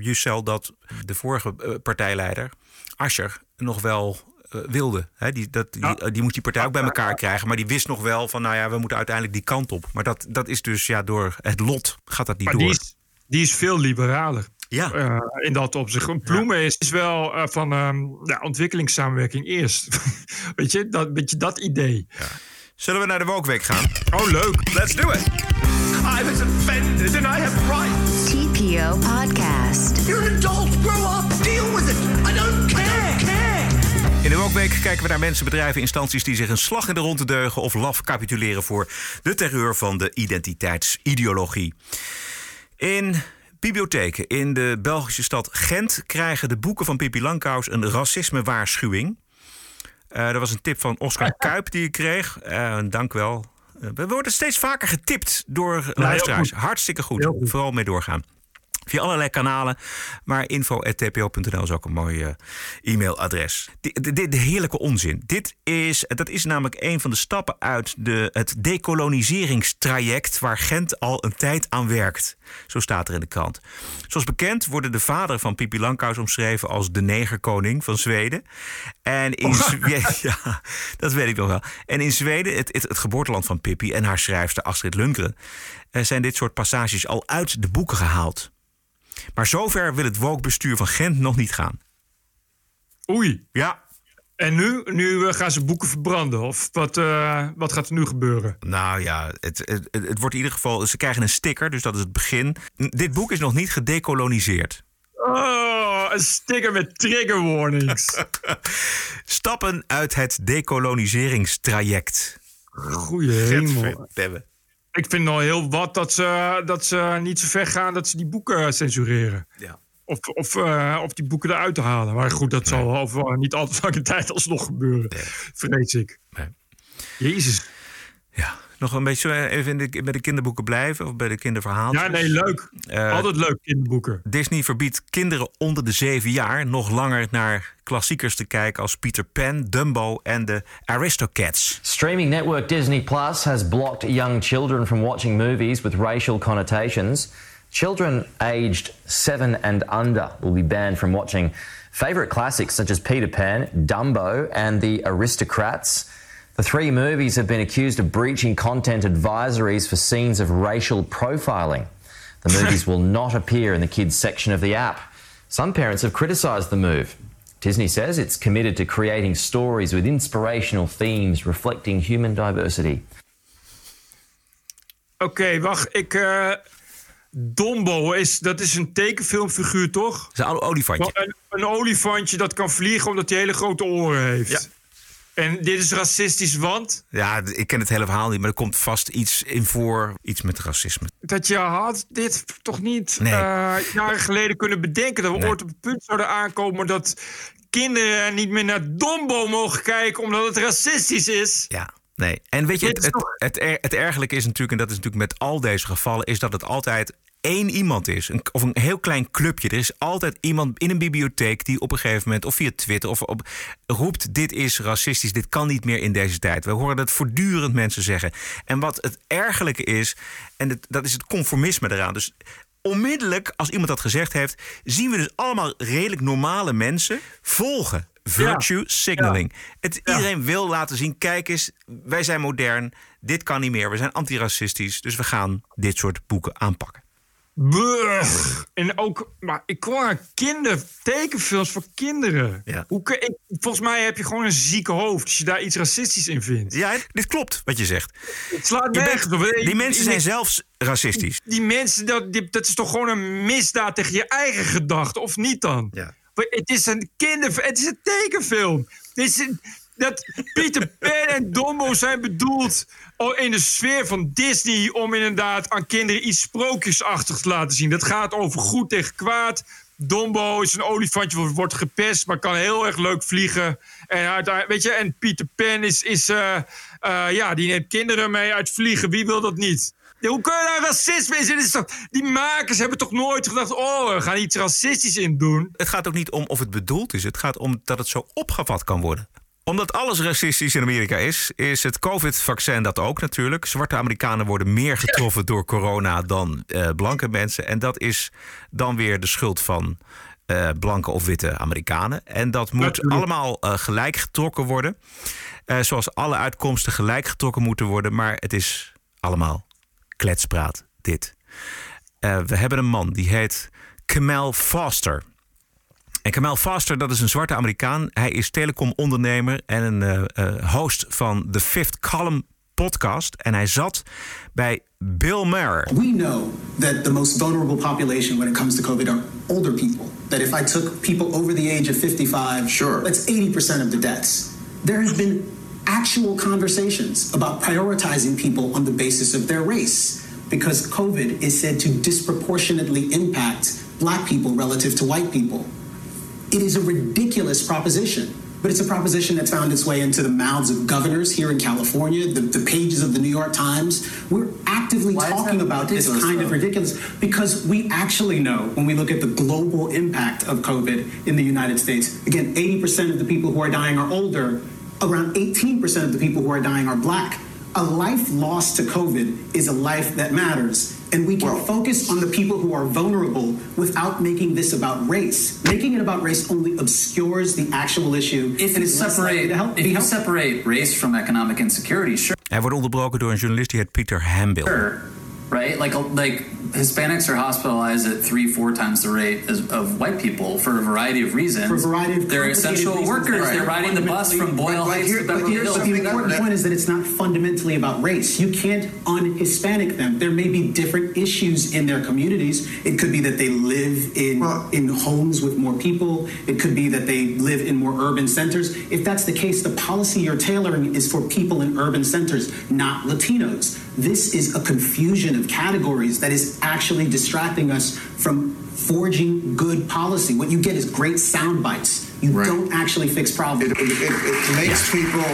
Yücel dat de vorige partijleider, Ascher, nog wel wilde. Die, dat, die, Ja. die moest die partij ook bij elkaar krijgen. Maar die wist nog wel van, nou ja, we moeten uiteindelijk die kant op. Maar dat, dat is dus, ja, door het lot gaat dat niet Maar door. die is, die is veel liberaler. Ja. eh, in dat opzicht. Een Ploemen is, is wel eh, van ehm, ja, ontwikkelingssamenwerking eerst. weet, je, dat, weet je, dat idee. Zullen we naar de Wokweek gaan? Oh, leuk. Let's do it! I was offended and I have rights. TPO Podcast. You're an adult. Grow up. Deal with it. I don't care. care. In de Wookweek kijken we naar mensen, bedrijven, instanties die zich een slag in de ronde deugen of laf capituleren voor de terreur van de identiteitsideologie. In bibliotheken in de Belgische stad Gent krijgen de boeken van Pippi Langkous een racismewaarschuwing. Eh er was een tip van Oscar Kuip die ik kreeg. Eh, dank wel. Eh, we worden steeds vaker getipt door luisteraars. goed. Hartstikke goed. Vooral mee doorgaan. Via allerlei kanalen. Maar info.tpo.nl is ook een mooi eh, e-mailadres. Dit, heerlijke onzin. Dit is, dat is namelijk een van de stappen uit de, het decoloniseringstraject... waar Gent al een tijd aan werkt. Zo staat er in de krant. Zoals bekend worden de vader van Pippi Langkous omschreven... als de negerkoning van Zweden. En in Zweden... Ja, dat weet ik nog wel. En in Zweden, het, het, het geboorteland van Pippi... en haar schrijfster Astrid Lundgren... eh, zijn dit soort passages al uit de boeken gehaald. Maar zover wil het woke-bestuur van Gent nog niet gaan. Oei. Ja. En nu, nu eh, gaan ze boeken verbranden? Of wat, eh, wat gaat er nu gebeuren? Nou ja, het, het, het wordt in ieder geval. Ze krijgen een sticker, dus dat is het begin. Dit boek is nog niet gedecoloniseerd. Oh, een sticker met trigger warnings. Stappen uit het decoloniseringstraject. Goeie hemel. Ik vind al heel wat dat ze, dat ze niet zo ver gaan dat ze die boeken censureren. Ja. Of, of, eh, of die boeken eruit te halen. Maar goed, dat zal over niet al te lange tijd alsnog gebeuren. Vrees ik. Nee. Jezus. Nog een beetje even in de, bij de kinderboeken blijven of bij de kinderverhaaltjes. Ja, nee, leuk. Eh, Altijd leuk, kinderboeken. Disney verbiedt kinderen onder de zeven jaar nog langer naar klassiekers te kijken als Peter Pan, Dumbo en de Aristocats. Streaming network Disney Plus has blocked young children from watching movies with racial connotations. Children aged seven and under will be banned from watching favorite classics such as Peter Pan, Dumbo, and The Aristocrats. The three movies have been accused of breaching content advisories for scenes of racial profiling. The movies will not appear in the kids section of the app. Some parents have criticized the move. Disney says it's committed to creating stories with inspirational themes reflecting human diversity. Oké, wacht. Ik, eh Dombo, is, dat is een tekenfilmfiguur, toch? Dat is een olifantje. Een, een olifantje dat kan vliegen omdat hij hele grote oren heeft. Ja. En dit is racistisch, want Ja, ik ken het hele verhaal niet, maar er komt vast iets in voor. Iets met racisme. dat je had dit toch niet Nee. eh, jaren geleden kunnen bedenken. Dat we Nee. ooit op het punt zouden aankomen dat kinderen niet meer naar Dombo mogen kijken omdat het racistisch is. Ja. Nee. En weet je, het, het, het ergelijke is natuurlijk, en dat is natuurlijk met al deze gevallen, is dat het altijd één iemand is. Een, of een heel klein clubje. Er is altijd iemand in een bibliotheek die op een gegeven moment, of via Twitter, of op, roept: Dit is racistisch, dit kan niet meer in deze tijd. We horen dat voortdurend mensen zeggen. En wat het ergelijke is, en het- dat is het conformisme eraan. Dus onmiddellijk, als iemand dat gezegd heeft, zien we dus allemaal redelijk normale mensen volgen. Virtue signaling. Het, Iedereen wil laten zien: kijk eens, wij zijn modern. Dit kan niet meer. We zijn antiracistisch. Dus we gaan dit soort boeken aanpakken. En ook, maar ik kwam aan kinder, tekenfilms voor kinderen. Ja. Hoe, ik, volgens mij heb je gewoon een zieke hoofd als je daar iets racistisch in vindt. Ja, dit klopt wat je zegt. Het slaat nergens op. die mensen zijn zelfs racistisch. Die mensen, dat, die- dat is toch gewoon een misdaad tegen je eigen gedachten, of niet dan? Ja. Maar Het is een kinder, het is een tekenfilm. Het is een- dat Peter Pan en Dumbo zijn bedoeld in de sfeer van Disney om inderdaad aan kinderen iets sprookjesachtigs te laten zien. Dat gaat over goed tegen kwaad. Dumbo is een olifantje, wordt gepest, maar kan heel erg leuk vliegen. En, weet je, en Peter Pan is, is eh, eh, ja, die neemt kinderen mee uit vliegen. Wie wil dat niet? Hoe kun je daar racisme in toch- Die makers hebben toch nooit gedacht... oh, we gaan iets racistisch in doen. Het gaat ook niet om of het bedoeld is. Het gaat om dat het zo opgevat kan worden. Omdat alles racistisch in Amerika is, is het COVID-vaccin dat ook natuurlijk. Zwarte Amerikanen worden meer getroffen door corona dan eh, blanke mensen. En dat is dan weer de schuld van eh, blanke of witte Amerikanen. En dat moet Natuurlijk. allemaal eh, gelijk getrokken worden. Zoals alle uitkomsten gelijk getrokken moeten worden. Maar het is allemaal kletspraat, dit. We hebben een man die heet Kamal Foster. En Kamal Foster, dat is een zwarte Amerikaan. Hij is telecomondernemer en een eh, eh, host van The Fifth Column podcast. En hij zat bij Bill Maher. We know that the most vulnerable population when it comes to COVID are older people. That if I took people over the age of 55, sure. that's 80% of the deaths. There has been actual conversations about prioritizing people on the basis of their race because COVID is said to disproportionately impact black people relative to white people. It is a ridiculous proposition, but it's a proposition that's found its way into the mouths of governors here in California, the, the pages of the New York Times. We're actively Why talking about this kind of ridiculous because we actually know when we look at the global impact of COVID in the United States. Again, 80% of the people who are dying are older, around 18% of the people who are dying are black. A life lost to COVID is a life that matters. And we can focus on the people who are vulnerable without making this about race. Making it about race only obscures the actual issue. If and you it's separate, to help, if be you helpful. separate race from economic insecurity, sure, Hij wordt onderbroken door een journalist die heet Peter Hambill. right? Like like Hispanics are hospitalized at three, four times the rate as, of white people for a variety of reasons. For a variety of reasons, they're essential reasons workers. that are They're riding the bus from Boyle But Heights here- to but Beverly here's Hills. the important point is that it's not fundamentally about race. You can't un-Hispanic them. There may be different issues in their communities. It could be that they live in in homes with more people. It could be that they live in more urban centers. If that's the case, the policy you're tailoring is for people in urban centers, not Latinos. This is a confusion of categories that is actually distracting us from forging good policy. What you get is great sound bites. You don't actually fix problems. it makes people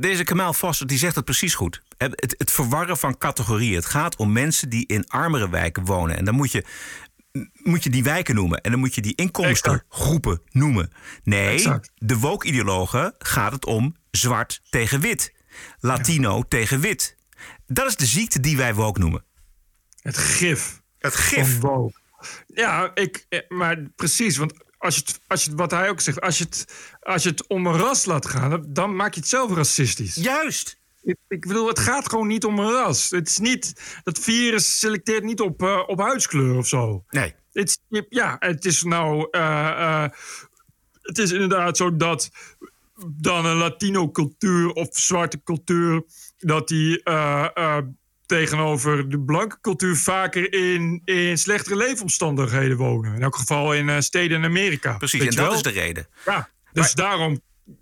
Deze Kamal Foster die zegt het precies goed. Het, het, verwarren van categorieën. Het gaat om mensen die in armere wijken wonen. En dan moet je, moet je die wijken noemen. En dan moet je die inkomstengroepen noemen. Nee, Exact. de woke-ideologen gaat het om zwart tegen wit. Latino tegen wit. Dat is de ziekte die wij woke noemen. Het gif. Het gif. Van woke. Ja, ik, eh, maar precies. Want als je het, als je het, wat hij ook zegt, als je, het, als je het om een ras laat gaan, dan- maak je het zelf racistisch. Juist. Ik, ik bedoel, het gaat gewoon niet om een ras. Het is niet, dat virus selecteert niet op, eh, op huidskleur of zo. Nee. Het ja, het is nou. eh, eh, het is inderdaad zo dat dan een Latino-cultuur of zwarte cultuur. Dat die eh, eh, tegenover de blanke cultuur vaker in, in slechtere leefomstandigheden wonen. In elk geval in eh, steden in Amerika. Precies, en dat wel? is de reden. Ja, dus daarom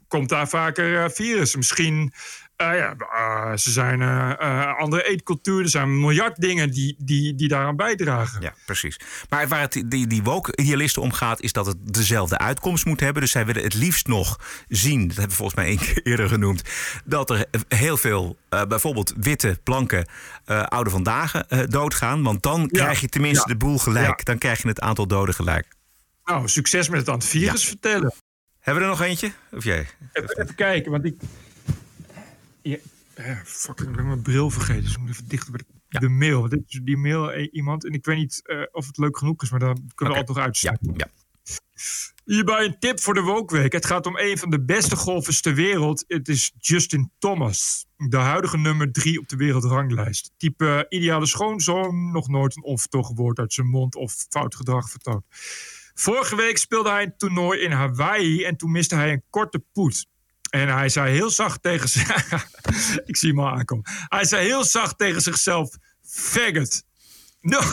komt daar vaker virus. Misschien, eh, ja, eh, ze zijn eh, andere eetcultuur. Er zijn miljard dingen die, die, die daaraan bijdragen. Ja, precies. Maar waar het die, die woke-idealisten om gaat, is dat het dezelfde uitkomst moet hebben. Dus zij willen het liefst nog zien, dat hebben we volgens mij één keer eerder genoemd, dat er heel veel, bijvoorbeeld witte, blanke, oude vandaag doodgaan. Want dan krijg je tenminste ja. de boel gelijk. Ja. Dan krijg je het aantal doden gelijk. Nou, succes met het aan het virus vertellen. Hebben we er nog eentje? Of jij? Even, even kijken, want ik. Ja, eh, fuck, ik ben mijn bril vergeten. Dus ik moet even dichter bij de, de mail. Want dit is die mail eh, iemand. En ik weet niet eh, of het leuk genoeg is, maar daar kunnen we altijd nog uitstellen. Ja. Hierbij een tip voor de Wookweek. Het gaat om een van de beste golfers ter wereld. Het is Justin Thomas. De huidige nummer drie op de wereldranglijst. Type ideale schoonzoon. Nog nooit een onvertogen woord uit zijn mond of fout gedrag vertoond. Vorige week speelde hij een toernooi in Hawaii. En toen miste hij een korte poet. En hij zei heel zacht tegen zich. ik zie hem al aankomen. Hij zei heel zacht tegen zichzelf: Faggot. Nou,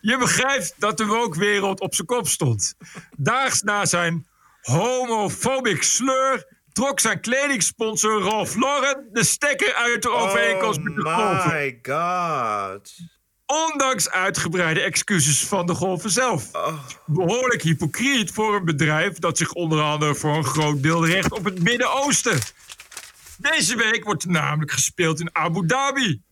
je begrijpt dat de woke-wereld op zijn kop stond. Daags na zijn homophobic sleur trok zijn kledingsponsor Ralph Lauren de stekker uit de overeenkomst met de golfer. my god. Ondanks uitgebreide excuses van de golfer zelf. Behoorlijk hypocriet voor een bedrijf dat zich onder andere voor een groot deel richt op het Midden-Oosten. Deze week wordt namelijk gespeeld in Abu Dhabi.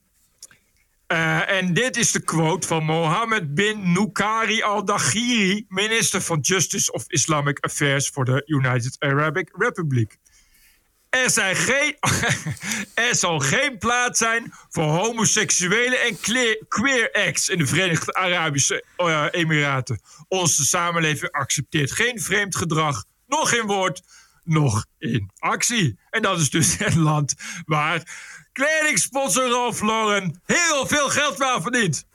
Eh, en dit is de quote van Mohammed bin Nukari al-Daghiri, minister van Justice of Islamic Affairs voor de United Arabic Republic. Er, zijn geen, er zal geen plaats zijn voor homoseksuele en queer acts in de Verenigde Arabische eh, Emiraten. Onze samenleving accepteert geen vreemd gedrag, nog in woord, nog in actie. En dat is dus het land waar kledingsponsor Ralph Lauren heel veel geld aan verdient.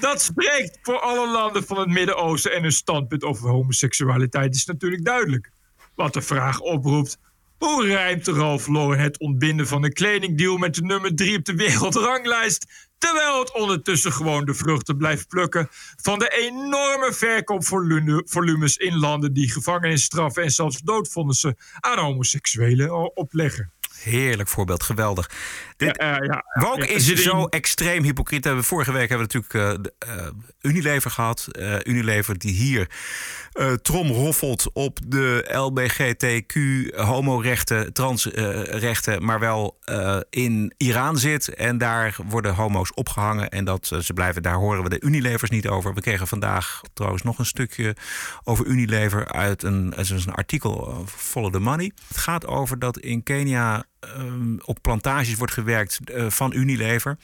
Dat spreekt voor alle landen van het Midden-Oosten en hun standpunt over homoseksualiteit is natuurlijk duidelijk. Wat de vraag oproept: Hoe rijmt Ralph Lauren het ontbinden van een kledingdeal met de nummer 3 op de wereldranglijst? Terwijl het ondertussen gewoon de vruchten blijft plukken van de enorme verkoopvolumes in landen die gevangenisstraffen en zelfs doodvonnissen aan homoseksuelen opleggen. Heerlijk voorbeeld, geweldig. Dit, ja, ja, Woke is zo extreem hypocriet. We vorige week hebben we natuurlijk uh, uh, Unilever gehad. Uh, Unilever die hier trom roffelt op de LBGTQ homorechten, transrechten, maar wel in Iran zit. En daar worden homo's opgehangen. En dat ze blijven, daar horen we de Unilevers niet over. We kregen vandaag trouwens nog een stukje over Unilever uit een, een artikel Follow the Money. Het gaat over dat in Kenia um, op plantages wordt gewerkt uh, van Unilever.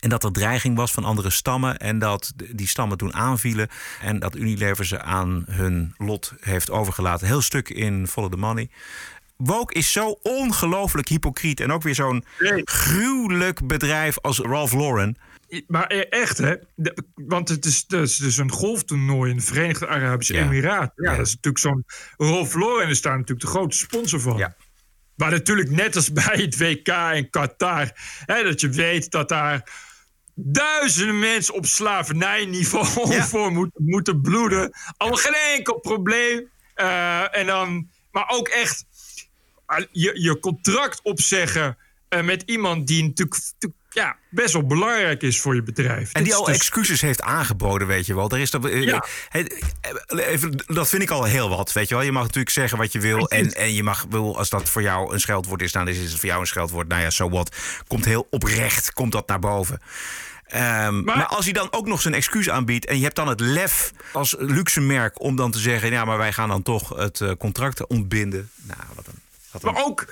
En dat er dreiging was van andere stammen. En dat die stammen toen aanvielen. En dat Unilever ze aan hun lot heeft overgelaten. Heel stuk in Follow the Money. Woke is zo ongelooflijk hypocriet. En ook weer zo'n nee. gruwelijk bedrijf als Ralph Lauren. Maar echt, hè? want het is, is dus een golftoernooi in de Verenigde Arabische ja. Emiraten. Ja, ja, dat is natuurlijk zo'n. Ralph Lauren is daar natuurlijk de grote sponsor van. Ja. Maar natuurlijk net als bij het WK in Qatar. Hè, dat je weet dat daar duizenden mensen op slavernijniveau ja. voor moeten, moeten bloeden. Al geen enkel probleem. Uh, en dan, maar ook echt je, je contract opzeggen uh, met iemand die natuurlijk ja, best wel belangrijk is voor je bedrijf. En die al dus... excuses heeft aangeboden, weet je wel. Er is dat, ja. even, dat vind ik al heel wat, weet je wel. Je mag natuurlijk zeggen wat je wil. En, en je mag, wil, als dat voor jou een scheldwoord is, dan is het voor jou een scheldwoord. Nou ja, zo so wat. Komt heel oprecht, komt dat naar boven. Um, maar, maar, als hij dan ook nog zijn excuus aanbiedt en je hebt dan het lef als luxe merk om dan te zeggen: ja, maar wij gaan dan toch het uh, contract ontbinden. Nou, wat een. Wat een... Maar ook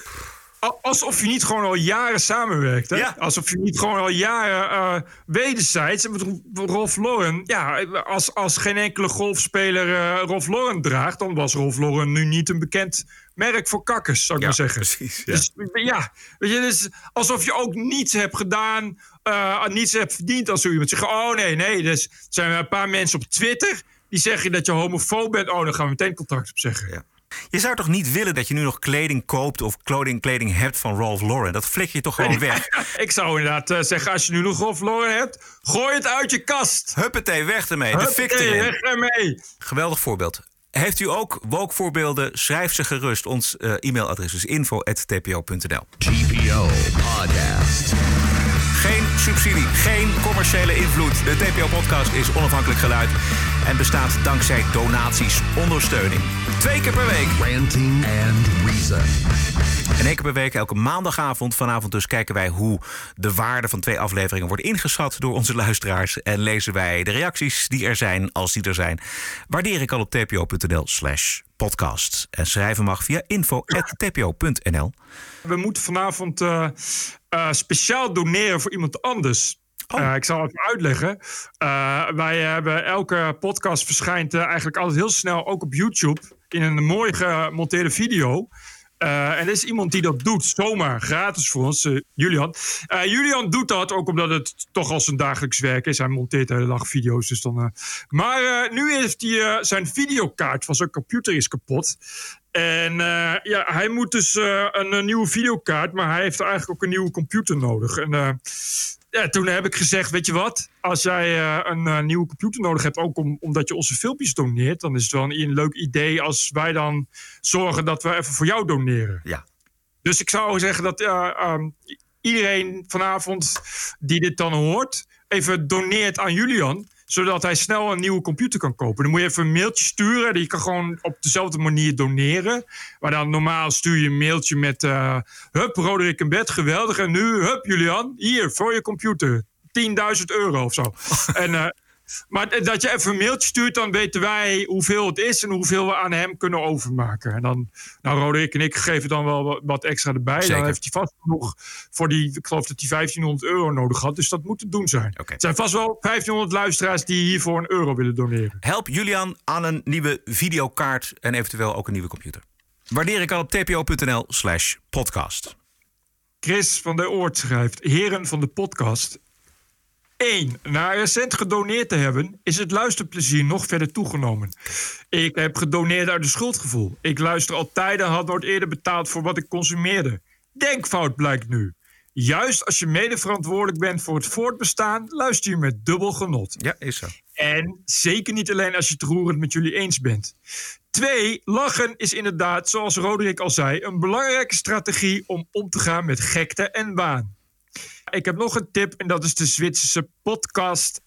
Alsof je niet gewoon al jaren samenwerkt. Hè? Ja. Alsof je niet gewoon al jaren uh, wederzijds. Rolf Lauren, ja, als, als geen enkele golfspeler uh, Rolf Lauren draagt, dan was Rolf Lauren nu niet een bekend merk voor kakkers, zou ik ja, maar zeggen. Precies, ja. Dus ja, weet je, dus alsof je ook niets hebt gedaan, uh, niets hebt verdiend als zo iemand zegt: Oh nee, nee, dus er zijn een paar mensen op Twitter die zeggen dat je homofoob bent. Oh, dan gaan we meteen contact op zeggen. Ja. Je zou toch niet willen dat je nu nog kleding koopt of kleding, kleding hebt van Ralph Lauren? Dat flik je toch gewoon weg? ik zou inderdaad uh, zeggen, als je nu nog Ralph Lauren hebt, gooi het uit je kast. Huppatee, weg ermee. De fik erin. weg ermee. Geweldig voorbeeld. Heeft u ook woke-voorbeelden? Schrijf ze gerust. Ons uh, e-mailadres is info.tpo.nl. TPO Podcast. Geen subsidie, geen commerciële invloed. De TPO-podcast is onafhankelijk geluid en bestaat dankzij donaties, ondersteuning. Twee keer per week. Ranting and Reason. En één keer per week, elke maandagavond, vanavond dus, kijken wij hoe de waarde van twee afleveringen wordt ingeschat door onze luisteraars. En lezen wij de reacties die er zijn, als die er zijn. Waardeer ik al op tpo.nl slash podcast. En schrijven mag via info.tpo.nl. We moeten vanavond uh, uh, speciaal doneren voor iemand anders. Oh. Uh, ik zal het uitleggen. Uh, wij hebben elke podcast verschijnt uh, eigenlijk altijd heel snel, ook op YouTube, in een mooi gemonteerde video. en er is iemand die dat doet, zomaar gratis voor ons, Julian. Julian doet dat ook omdat het toch al zijn dagelijks werk is. Hij monteert de hele dag video's. Dus dan, maar nu heeft hij zijn videokaart van zijn computer is kapot. En ja, hij moet dus een, nieuwe videokaart, maar hij heeft eigenlijk ook een nieuwe computer nodig. En ja, toen heb ik gezegd, weet je wat, als jij een nieuwe computer nodig hebt, ook om, omdat je onze filmpjes doneert, dan is het wel een, een, leuk idee als wij dan zorgen dat we even voor jou doneren. Ja. Dus ik zou zeggen dat um, iedereen vanavond die dit dan hoort, even doneert aan Julian zodat hij snel een nieuwe computer kan kopen. Dan moet je even een mailtje sturen. Die kan gewoon op dezelfde manier doneren. Maar dan normaal stuur je een mailtje met... Uh, hup, Roderick en Bed, geweldig. En nu, hup, Julian, hier, voor je computer. 10.000 euro of zo. en... Uh, maar dat je even een mailtje stuurt, dan weten wij hoeveel het is en hoeveel we aan hem kunnen overmaken. En dan, nou, Roderick en ik geven dan wel wat extra erbij. Zeker. Dan heeft hij vast nog voor die, ik geloof dat hij 1500 euro nodig had. Dus dat moet het doen zijn. Okay. Er zijn vast wel 1500 luisteraars die hiervoor een euro willen doneren. Help Julian aan een nieuwe videokaart en eventueel ook een nieuwe computer. Waardeer ik al op tpo.nl slash podcast. Chris van der Oort schrijft... Heren van de podcast, 1. Na recent gedoneerd te hebben, is het luisterplezier nog verder toegenomen. Ik heb gedoneerd uit de schuldgevoel. Ik luister altijd en had nooit eerder betaald voor wat ik consumeerde. Denkfout blijkt nu. Juist als je mede verantwoordelijk bent voor het voortbestaan, luister je met dubbel genot. Ja, is zo. En zeker niet alleen als je het roerend met jullie eens bent. Twee, lachen is inderdaad, zoals Roderick al zei, een belangrijke strategie om om te gaan met gekte en waan. Ik heb nog een tip en dat is de Zwitserse podcast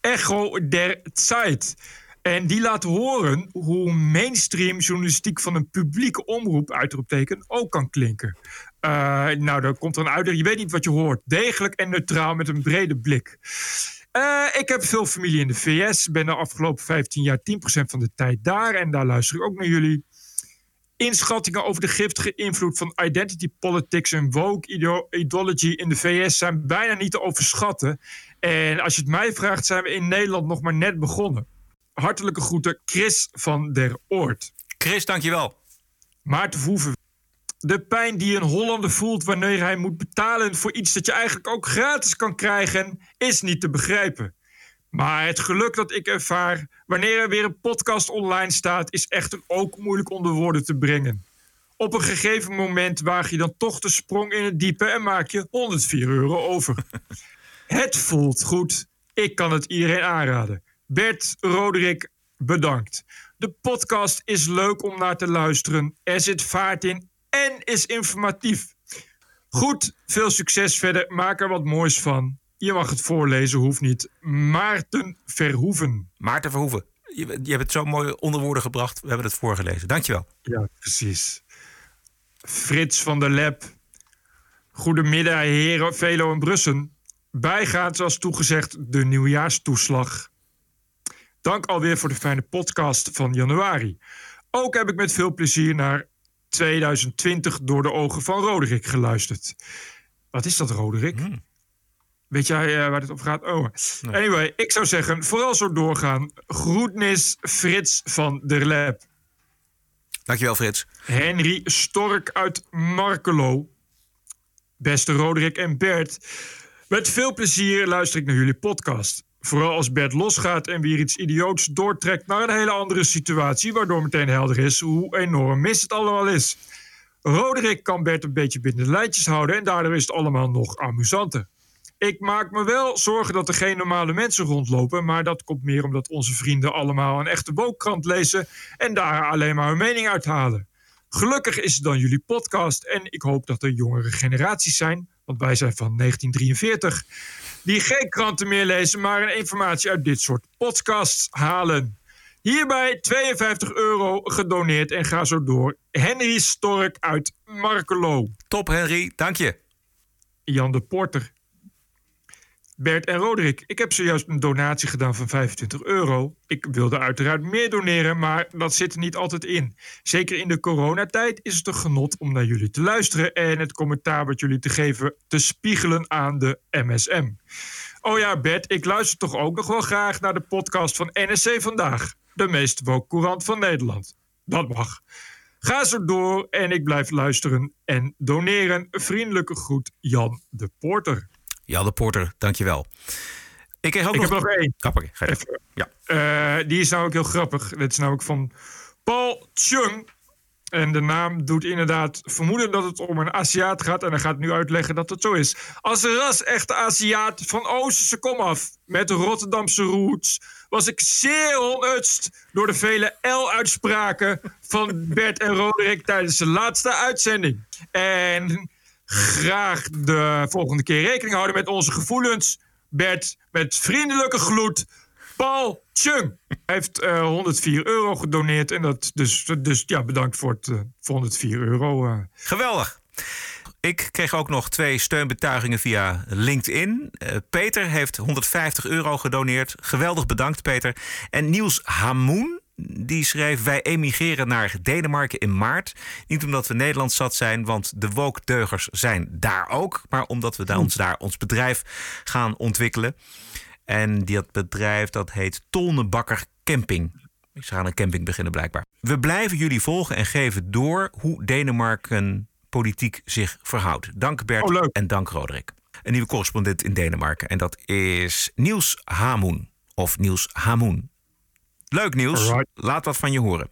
Echo der Zeit. En die laat horen hoe mainstream journalistiek van een publieke omroep, uitroepteken, ook kan klinken. Uh, nou, dan komt een uitleg. Je weet niet wat je hoort. Degelijk en neutraal met een brede blik. Uh, ik heb veel familie in de VS. Ben de afgelopen 15 jaar 10% van de tijd daar. En daar luister ik ook naar jullie. Inschattingen over de giftige invloed van identity politics en woke ideology in de VS zijn bijna niet te overschatten. En als je het mij vraagt, zijn we in Nederland nog maar net begonnen. Hartelijke groeten, Chris van der Oort. Chris, dankjewel. Maarten Verhoeven. De pijn die een Hollander voelt wanneer hij moet betalen voor iets dat je eigenlijk ook gratis kan krijgen, is niet te begrijpen. Maar het geluk dat ik ervaar wanneer er weer een podcast online staat, is echter ook moeilijk onder woorden te brengen. Op een gegeven moment waag je dan toch de sprong in het diepe en maak je 104 euro over. het voelt goed. Ik kan het iedereen aanraden. Bert Roderick, bedankt. De podcast is leuk om naar te luisteren. Er zit vaart in en is informatief. Goed, veel succes verder. Maak er wat moois van. Je mag het voorlezen, hoeft niet. Maarten Verhoeven. Maarten Verhoeven. Je, je hebt het zo mooi onder woorden gebracht. We hebben het voorgelezen. Dankjewel. Ja, precies. Frits van der Lep. Goedemiddag, heren Velo en Brussen. Bijgaat, zoals toegezegd, de nieuwjaarstoeslag. Dank alweer voor de fijne podcast van januari. Ook heb ik met veel plezier naar 2020 door de ogen van Roderick geluisterd. Wat is dat, Roderick? Hmm. Weet jij uh, waar het op gaat? Oh. Nee. Anyway, ik zou zeggen, vooral zo doorgaan. Groetnis Frits van der Lep. Dankjewel, Frits. Henry Stork uit Markelo. Beste Roderick en Bert. Met veel plezier luister ik naar jullie podcast. Vooral als Bert losgaat en weer iets idioots doortrekt naar een hele andere situatie, waardoor meteen helder is hoe enorm mis het allemaal is. Roderick kan Bert een beetje binnen de lijntjes houden en daardoor is het allemaal nog amusanter. Ik maak me wel zorgen dat er geen normale mensen rondlopen, maar dat komt meer omdat onze vrienden allemaal een echte wookkrant lezen en daar alleen maar hun mening uithalen. Gelukkig is het dan jullie podcast en ik hoop dat er jongere generaties zijn, want wij zijn van 1943, die geen kranten meer lezen, maar een informatie uit dit soort podcasts halen. Hierbij 52 euro gedoneerd en ga zo door. Henry Stork uit Markelo. Top Henry, dank je. Jan de Porter. Bert en Roderick, ik heb zojuist een donatie gedaan van 25 euro. Ik wilde uiteraard meer doneren, maar dat zit er niet altijd in. Zeker in de coronatijd is het een genot om naar jullie te luisteren en het commentaar wat jullie te geven te spiegelen aan de MSM. Oh ja, Bert, ik luister toch ook nog wel graag naar de podcast van NSC Vandaag, de meest woke courant van Nederland. Dat mag. Ga zo door en ik blijf luisteren en doneren. Vriendelijke groet, Jan de Porter. Jan de Porter, dankjewel. Ik, kreeg ook ik nog... heb nog één. Grappig. Ja. Uh, die is nou ook heel grappig. Dat is namelijk van Paul Chung. En de naam doet inderdaad vermoeden dat het om een Aziat gaat. En hij gaat nu uitleggen dat het zo is. Als een ras-echte Aziat van Oosterse komaf met Rotterdamse roots... was ik zeer onutst door de vele L-uitspraken van Bert en Roderick... tijdens de laatste uitzending. En graag de volgende keer rekening houden met onze gevoelens. Bert, met vriendelijke gloed, Paul Chung. Heeft uh, 104 euro gedoneerd. En dat dus, dus ja, bedankt voor, het, uh, voor 104 euro. Uh. Geweldig. Ik kreeg ook nog twee steunbetuigingen via LinkedIn. Peter heeft 150 euro gedoneerd. Geweldig bedankt, Peter. En Niels Hamoen, die schreef: Wij emigreren naar Denemarken in maart. Niet omdat we Nederlands zat zijn, want de wookdeugers zijn daar ook. Maar omdat we daar ons, daar ons bedrijf gaan ontwikkelen. En dat bedrijf dat heet Tolnebakker Camping. Ze gaan een camping beginnen blijkbaar. We blijven jullie volgen en geven door hoe Denemarken politiek zich verhoudt. Dank Bert oh, en dank Roderick. een nieuwe correspondent in Denemarken. En dat is Niels Hamoen. Of Niels Hamoen. Leuk Alright. laat wat van je horen.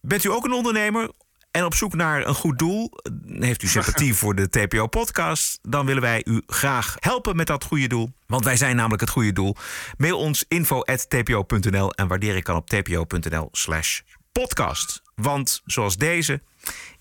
Bent u ook een ondernemer en op zoek naar een goed doel? Heeft u sympathie voor de TPO-podcast? Dan willen wij u graag helpen met dat goede doel. Want wij zijn namelijk het goede doel. Mail ons info.tpo.nl en waarderen kan op tpo.nl slash podcast. Want zoals deze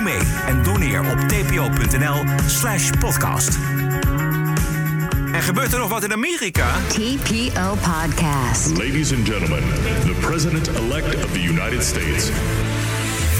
Doe mee en doneer op tpo.nl slash podcast. En gebeurt er nog wat in Amerika? TPO Podcast. Ladies and gentlemen, the President-elect of the United States.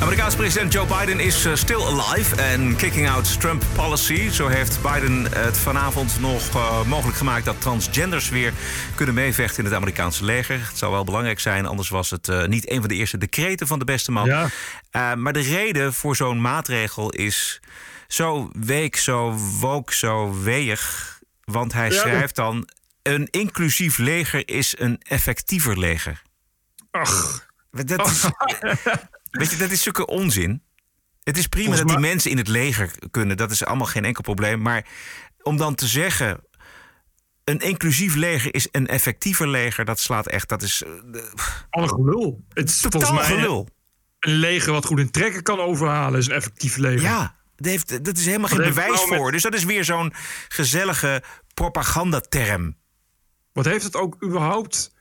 Amerikaans president Joe Biden is uh, still alive en kicking out Trump policy. Zo heeft Biden het vanavond nog uh, mogelijk gemaakt dat transgenders weer kunnen meevechten in het Amerikaanse leger. Het zou wel belangrijk zijn, anders was het uh, niet een van de eerste decreten van de beste man. Ja. maar de reden voor zo'n maatregel is zo week, zo woke, zo weeg. Want hij ja, schrijft dan: een inclusief leger is een effectiever leger. Ach. Dat is, Weet je, dat is zulke onzin. Het is prima dat die mensen in het leger kunnen. Dat is allemaal geen enkel probleem. Maar om dan te zeggen. Een inclusief leger is een effectiever leger. Dat slaat echt. Dat is. Uh, Alle gelul. Het is totaal volgens mij gelul. Een leger wat goed in trekken kan overhalen. is een effectief leger. Ja, dat, heeft, dat is helemaal geen bewijs voor. Met... Dus dat is weer zo'n gezellige propagandaterm. Wat heeft het ook überhaupt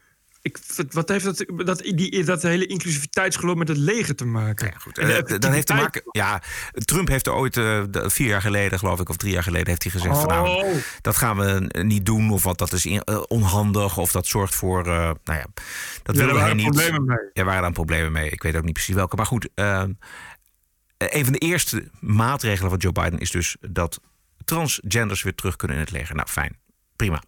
ik, wat heeft dat, dat, die, dat hele inclusiviteitsgeloof met het leger te maken? Ja, goed. Uh, dat heeft te maken. Ja, Trump heeft er ooit uh, vier jaar geleden, geloof ik, of drie jaar geleden, heeft hij gezegd: oh. van, nou, dat gaan we niet doen, of wat dat is in, uh, onhandig, of dat zorgt voor. nou ja, dat ja, willen hij niet. Problemen mee. Ja, waren dan problemen mee. Ik weet ook niet precies welke. Maar goed, een van de eerste maatregelen van Joe Biden is dus dat transgenders weer terug kunnen in het leger. Nou, fijn, prima.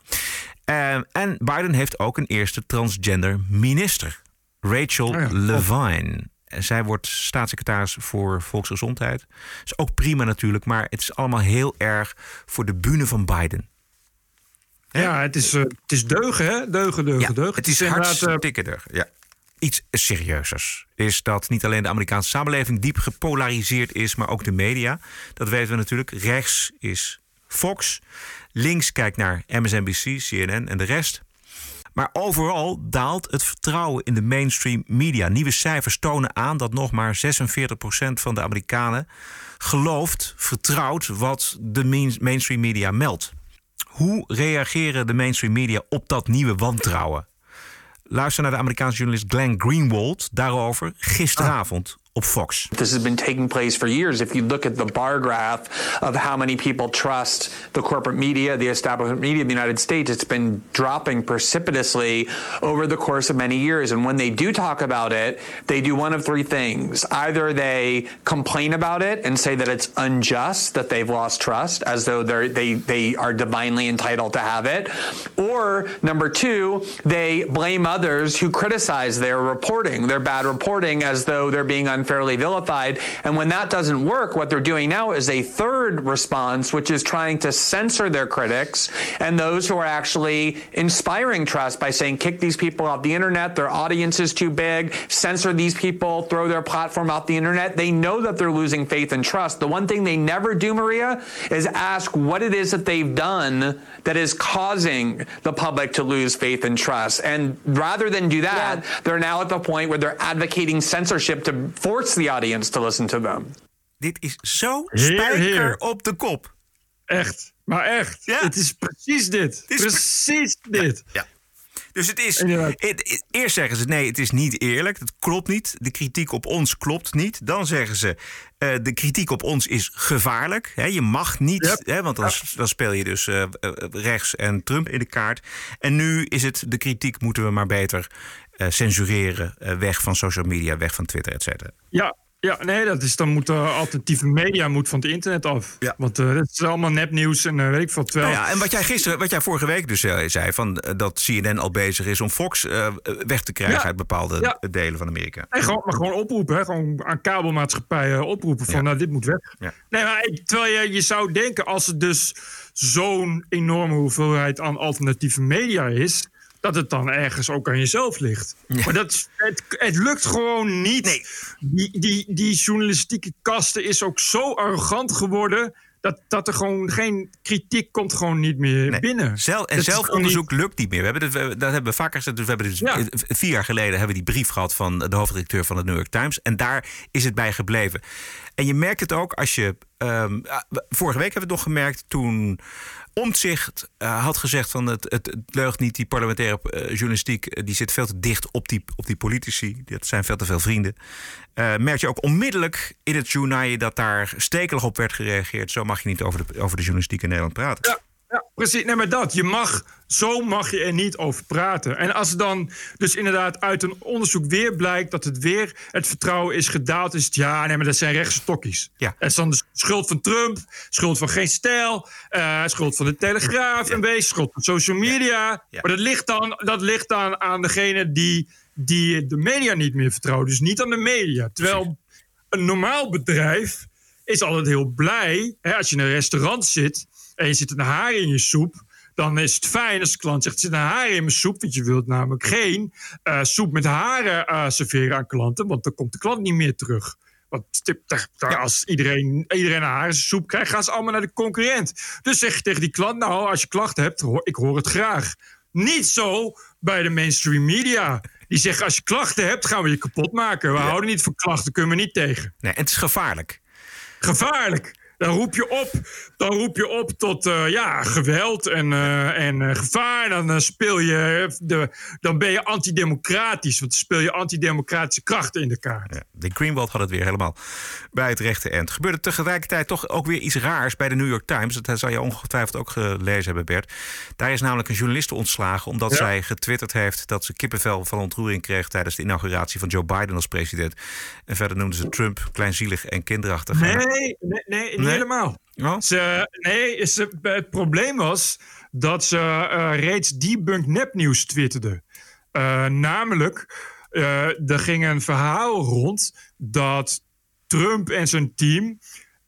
Uh, en Biden heeft ook een eerste transgender minister, Rachel oh ja, Levine. Zij wordt staatssecretaris voor volksgezondheid. Is ook prima natuurlijk, maar het is allemaal heel erg voor de bühne van Biden. Ja, het is, uh, het is deugen, hè? Deugen, deugen, ja, deugen. Het is, is hartstikke deugen, ja. Iets serieuzers is dat niet alleen de Amerikaanse samenleving diep gepolariseerd is, maar ook de media. Dat weten we natuurlijk. Rechts is Fox. Links kijkt naar MSNBC, CNN en de rest. Maar overal daalt het vertrouwen in de mainstream media. Nieuwe cijfers tonen aan dat nog maar 46% van de Amerikanen gelooft, vertrouwt wat de mainstream media meldt. Hoe reageren de mainstream media op dat nieuwe wantrouwen? Luister naar de Amerikaanse journalist Glenn Greenwald daarover gisteravond op Fox. This has been taking place for years. If you look at the bar graph of how many people trust the corporate media, the establishment media in the United States, it's been dropping precipitously over the course of many years. And when they do talk about it, they do one of three things. Either they complain about it and say that it's unjust that they've lost trust, as though they they are divinely entitled to have it, or number two, they blame others who criticize their reporting, their bad reporting, as though they're being unfairly vilified. And when that doesn't work, what they're doing now is a third response, which is trying to censor their critics and those who are actually inspiring trust by saying, kick these people off the internet, their audience is too big, censor these people, throw their platform off the internet. They know that they're losing faith and trust. The one thing they never do, Maria, is ask what it is that they've done that is causing the public to lose faith and trust. And rather than do that, yeah. they're now at the point where they're advocating censorship to force the audience to listen to them. Dit is zo spijker heer, heer. op de kop. Echt, maar echt. Ja. Het is precies dit. Het is precies dit. Ja. ja. Dus het is. het- het- eerst zeggen ze nee, het is niet eerlijk. Het klopt niet. De kritiek op ons klopt niet. Dan zeggen ze. eh, de kritiek op ons is gevaarlijk. Hè, je mag niet, hè, want dan, dan speel je dus eh, eh, rechts en Trump in de kaart. En nu is het de kritiek moeten we maar beter censureren. eh, weg van social media, weg van Twitter, et cetera. Ja, ja, nee, dat is, dan moet de alternatieve media moet van het internet af. Want eh dat is allemaal nepnieuws en eh, weet ik veel. Terwijl, Nou ja, en wat jij gisteren, wat jij vorige week dus eh, zei, van, eh, dat CNN al bezig is om Fox eh, weg te krijgen Ja. uit bepaalde Ja. delen van Amerika. Nee, gewoon, maar gewoon oproepen, hè? gewoon aan kabelmaatschappijen oproepen van nou, dit moet weg. Ja. Nee, maar terwijl je, je zou denken als het dus zo'n enorme hoeveelheid aan alternatieve media is, dat het dan ergens ook aan jezelf ligt. Maar dat, het, het lukt gewoon niet. Die, die, die journalistieke kasten is ook zo arrogant geworden. Dat, dat er gewoon geen kritiek komt gewoon niet meer binnen. Zelf, en Dat zelfonderzoek lukt niet meer. We hebben we- dat hebben we vaker gezegd. Dus we hebben dus vier jaar geleden hebben we die brief gehad van de hoofdredacteur van het New York Times. En daar is het bij gebleven. En je merkt het ook als je. ehm, ah, vorige week hebben we het nog gemerkt toen. Omtzigt eh, had gezegd van het, het, het leugt niet, die parlementaire eh, journalistiek, eh, die zit veel te dicht op die, op die politici. Dat zijn veel te veel vrienden. Merk je ook onmiddellijk in het journaal dat daar stekelig op werd gereageerd. Zo mag je niet over de, over de journalistiek in Nederland praten. Ja, precies. Nee, maar dat. Je mag, zo mag je er niet over praten. En als het dan dus inderdaad uit een onderzoek weer blijkt dat het weer het vertrouwen is gedaald, is het ja, nee, maar dat zijn rechtse tokkies. Ja. Het is dan de schuld van Trump, schuld van geen stijl, eh, schuld van de Telegraaf, een beetje schuld van social media. Maar dat ligt, dan, dat ligt dan aan degene die, die de media niet meer vertrouwen. Dus niet aan de media. Terwijl een normaal bedrijf is altijd heel blij. Hè, als je in een restaurant zit en je zit een haar in je soep. Dan is het fijn als de klant zegt: er zit een haar in mijn soep. Want je wilt namelijk geen eh, soep met haren eh, serveren aan klanten. Want dan komt de klant niet meer terug. Want tip- daar- daar- als iedereen, iedereen een haar in zijn soep krijgt, gaan ze allemaal naar de concurrent. Dus zeg je tegen die klant: Nou, als je klachten hebt, hoor, ik hoor het graag. Niet zo bij de mainstream media. Die zeggen: Als je klachten hebt, gaan we je kapot maken. We houden niet van klachten, kunnen we niet tegen. Nee, en het is gevaarlijk. Gevaarlijk. Dan roep je op, dan roep je op tot eh, ja, geweld en, eh, en eh, gevaar. Dan, speel je de, dan ben je antidemocratisch. Want dan speel je antidemocratische krachten in de kaart. Ja, de Greenwald had het weer helemaal bij het rechte eind. Gebeurde tegelijkertijd toch ook weer iets raars bij de New York Times. Dat zal je ongetwijfeld ook gelezen hebben, Bert. Daar is namelijk een journaliste ontslagen omdat Ja. zij getwitterd heeft dat ze kippenvel van ontroering kreeg tijdens de inauguratie van Joe Biden als president. En verder noemden ze Trump kleinzielig en kinderachtig. Nee, nee, nee, Nee? helemaal. Oh? Ze, nee, ze, het probleem was dat ze eh, reeds debunked nepnieuws twitterde. Eh, namelijk, eh, er ging een verhaal rond dat Trump en zijn team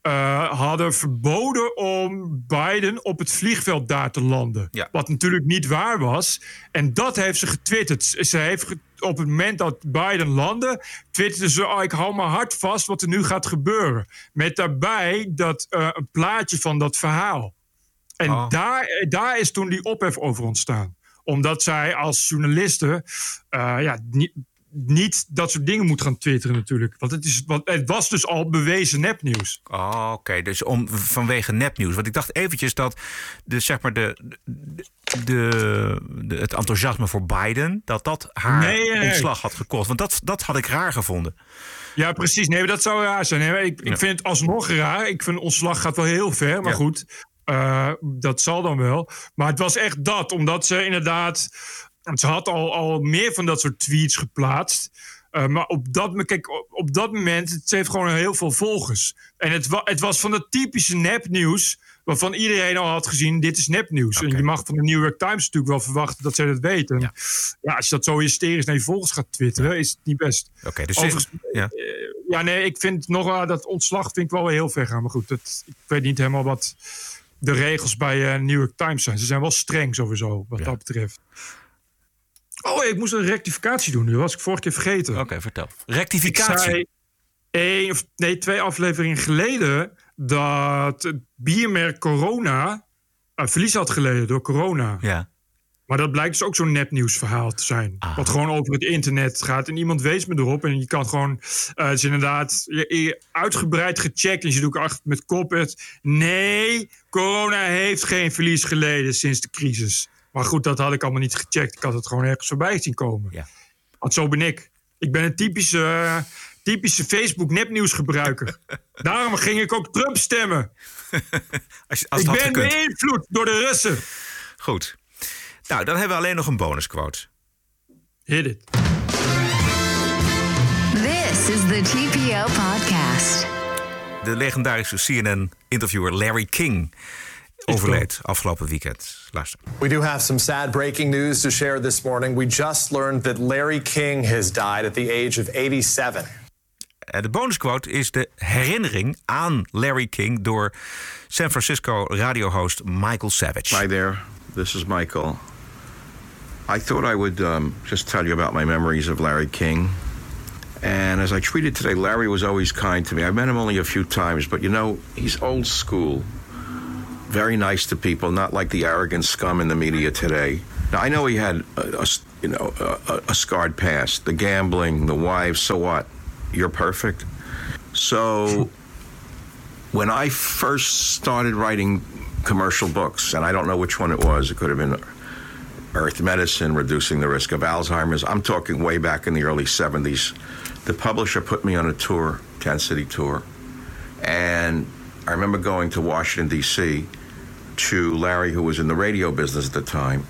eh, hadden verboden om Biden op het vliegveld daar te landen. Wat natuurlijk niet waar was. En dat heeft ze getwitterd. Ze heeft ge- op het moment dat Biden landde, twitterde ze: oh, ik hou mijn hart vast wat er nu gaat gebeuren. Met daarbij dat, eh, een plaatje van dat verhaal. En Oh. daar, daar is toen die ophef over ontstaan. Omdat zij als journaliste eh, ja, niet, niet dat soort dingen moet gaan twitteren natuurlijk. Want het, is, want het was dus al bewezen nepnieuws. Oh, oké. Dus om, vanwege nepnieuws. Want ik dacht eventjes dat de, zeg maar de, de, de, het enthousiasme voor Biden... dat dat haar Nee, nee, nee. ontslag had gekost. Want dat, dat had ik raar gevonden. Ja, precies. Nee, dat zou raar zijn. Ik, ik Ja. vind het alsnog raar. Ik vind ontslag gaat wel heel ver, maar Ja. goed. eh, dat zal dan wel. Maar het was echt dat, omdat ze inderdaad... want Ze had al, al meer van dat soort tweets geplaatst. Eh, maar op dat, kijk, op, op dat moment, het heeft gewoon heel veel volgers. En het, wa, het was van dat typische nepnieuws... waarvan iedereen al had gezien, dit is nepnieuws. En je mag van de New York Times natuurlijk wel verwachten dat zij dat weten. Ja. ja, als je dat zo hysterisch naar je volgers gaat twitteren, is het niet best. Oké, dus Overigens, ja. eh, ja, nee, ik vind nog wel dat ontslag vind ik wel weer heel ver gaan. Maar goed, dat, ik weet niet helemaal wat de regels bij eh, New York Times zijn. Ze zijn wel streng sowieso, wat dat betreft. Oh, ik moest een rectificatie doen. Dat was ik vorige keer vergeten. Oké, vertel. Rectificatie? Één of nee, twee afleveringen geleden dat het biermerk Corona uh, verlies had geleden door corona. Ja. Maar dat blijkt dus ook zo'n nepnieuwsverhaal te zijn. Wat gewoon over het internet gaat. En iemand wees me erop. En je kan gewoon... eh, het is inderdaad je- je uitgebreid gecheckt. En je doet ook achter met kop het... Nee, corona heeft geen verlies geleden sinds de crisis. Maar goed, dat had ik allemaal niet gecheckt. Ik had het gewoon ergens voorbij zien komen. Ja. Want zo ben ik. Ik ben een typische, eh, typische Facebook nepnieuwsgebruiker. Daarom ging ik ook Trump stemmen. Als, je- als ik ben gekund. beïnvloed door de Russen. Goed. Nou, dan hebben we alleen nog een bonusquote. Hit it. This is the TPO podcast. De legendarische CNN-interviewer Larry King overleed afgelopen weekend. Luister. We do have some sad breaking news to share this morning. We just learned that Larry King has died at the age of 87. En de bonusquote is de herinnering aan Larry King door San Francisco radiohost Michael Savage. Hi there, this is Michael. I thought I would um, just tell you about my memories of Larry King. And as I treated today, Larry was always kind to me. I met him only a few times, but you know, he's old school. Very nice to people, not like the arrogant scum in the media today. Now, I know he had a, a- you know, a, a- scarred past, the gambling, the wives, so what? You're perfect. So when I first started writing commercial books, and I don't know which one it was, it could have been Earth Medicine, Reducing the Risk of Alzheimer's. I'm talking way back in the early 70s. The publisher put me on a tour, 10 city tour. And I remember going to Washington, D.C. to Larry, who was in the radio business at the time.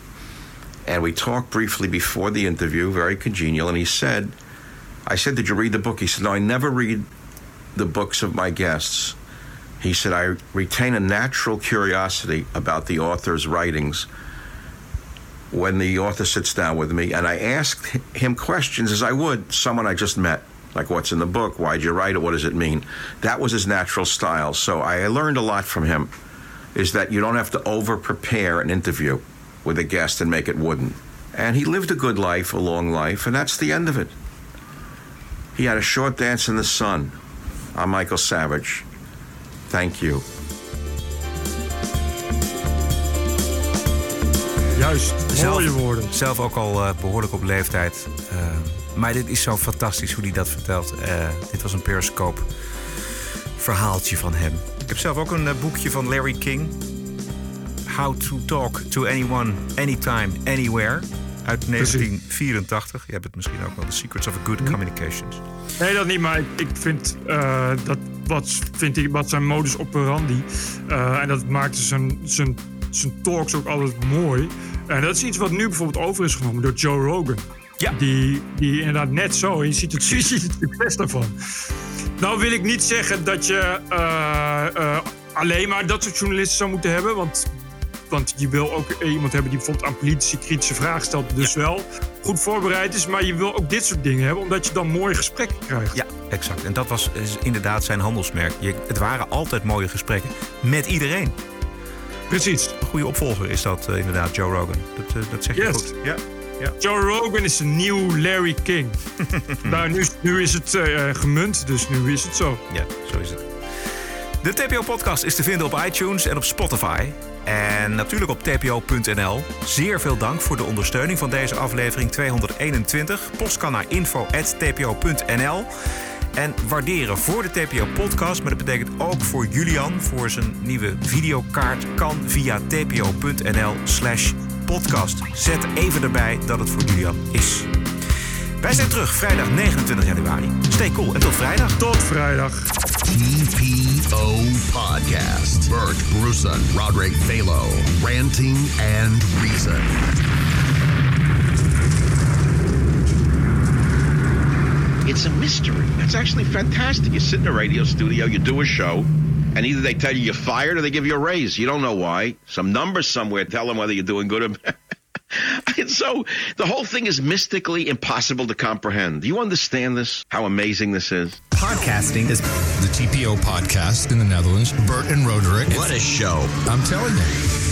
And we talked briefly before the interview, very congenial. And he said, I said, Did you read the book? He said, No, I never read the books of my guests. He said, I retain a natural curiosity about the author's writings when the author sits down with me, and I ask him questions as I would someone I just met. Like, what's in the book? Why'd you write it? What does it mean? That was his natural style. So I learned a lot from him is that you don't have to over prepare an interview with a guest and make it wooden. And he lived a good life, a long life, and that's the end of it. He had a short dance in the sun. I'm Michael Savage. Thank you. Juist, mooie woorden. Zelf ook al eh, behoorlijk op leeftijd. Eh, maar dit is zo fantastisch hoe hij dat vertelt. Eh, dit was een Periscope verhaaltje van hem. Ik heb zelf ook een eh, boekje van Larry King. How to Talk to Anyone, Anytime, Anywhere. Uit 1984. Je hebt het misschien ook wel. The Secrets of a Good Communications. Nee, dat niet, maar ik, ik vind eh, dat wat, vind ik, wat zijn modus operandi. eh, en dat maakt zijn, zijn, zijn talks ook altijd mooi. En dat is iets wat nu bijvoorbeeld over is genomen door Joe Rogan. Ja. Die, die inderdaad net zo, je ziet het, je ziet het succes daarvan. Nou wil ik niet zeggen dat je eh, eh, alleen maar dat soort journalisten zou moeten hebben. Want, want je wil ook iemand hebben die bijvoorbeeld aan politici kritische vragen stelt. Dus wel goed voorbereid is. Maar je wil ook dit soort dingen hebben, omdat je dan mooie gesprekken krijgt. Ja, exact. En dat was inderdaad zijn handelsmerk. Je, het waren altijd mooie gesprekken met iedereen. Precies. Een goede opvolger is dat eh, inderdaad, Joe Rogan. Dat, dat zeg je Yes. goed. Ja. Ja. Joe Rogan is een nieuw Larry King. nou, nu, nu is het eh, gemunt, dus nu is het zo. Ja, zo is het. De TPO-podcast is te vinden op iTunes en op Spotify. En natuurlijk op tpo.nl. Zeer veel dank voor de ondersteuning van deze aflevering 221. Post kan naar info.tpo.nl. En waarderen voor de TPO-podcast, maar dat betekent ook voor Julian... voor zijn nieuwe videokaart kan via tpo.nl slash podcast. Zet even erbij dat het voor Julian is. Wij zijn terug vrijdag 29 januari. Stay cool en tot vrijdag. Tot vrijdag. TPO Podcast. Bert Bruson, Roderick Balo, ranting and reason. It's a mystery. It's actually fantastic. You sit in a radio studio, you do a show, and either they tell you you're fired or they give you a raise. You don't know why. Some numbers somewhere tell them whether you're doing good or And so the whole thing is mystically impossible to comprehend. Do you understand this? How amazing this is? Podcasting is the TPO podcast in the Netherlands. Bert and Roderick. What a show. I'm telling you.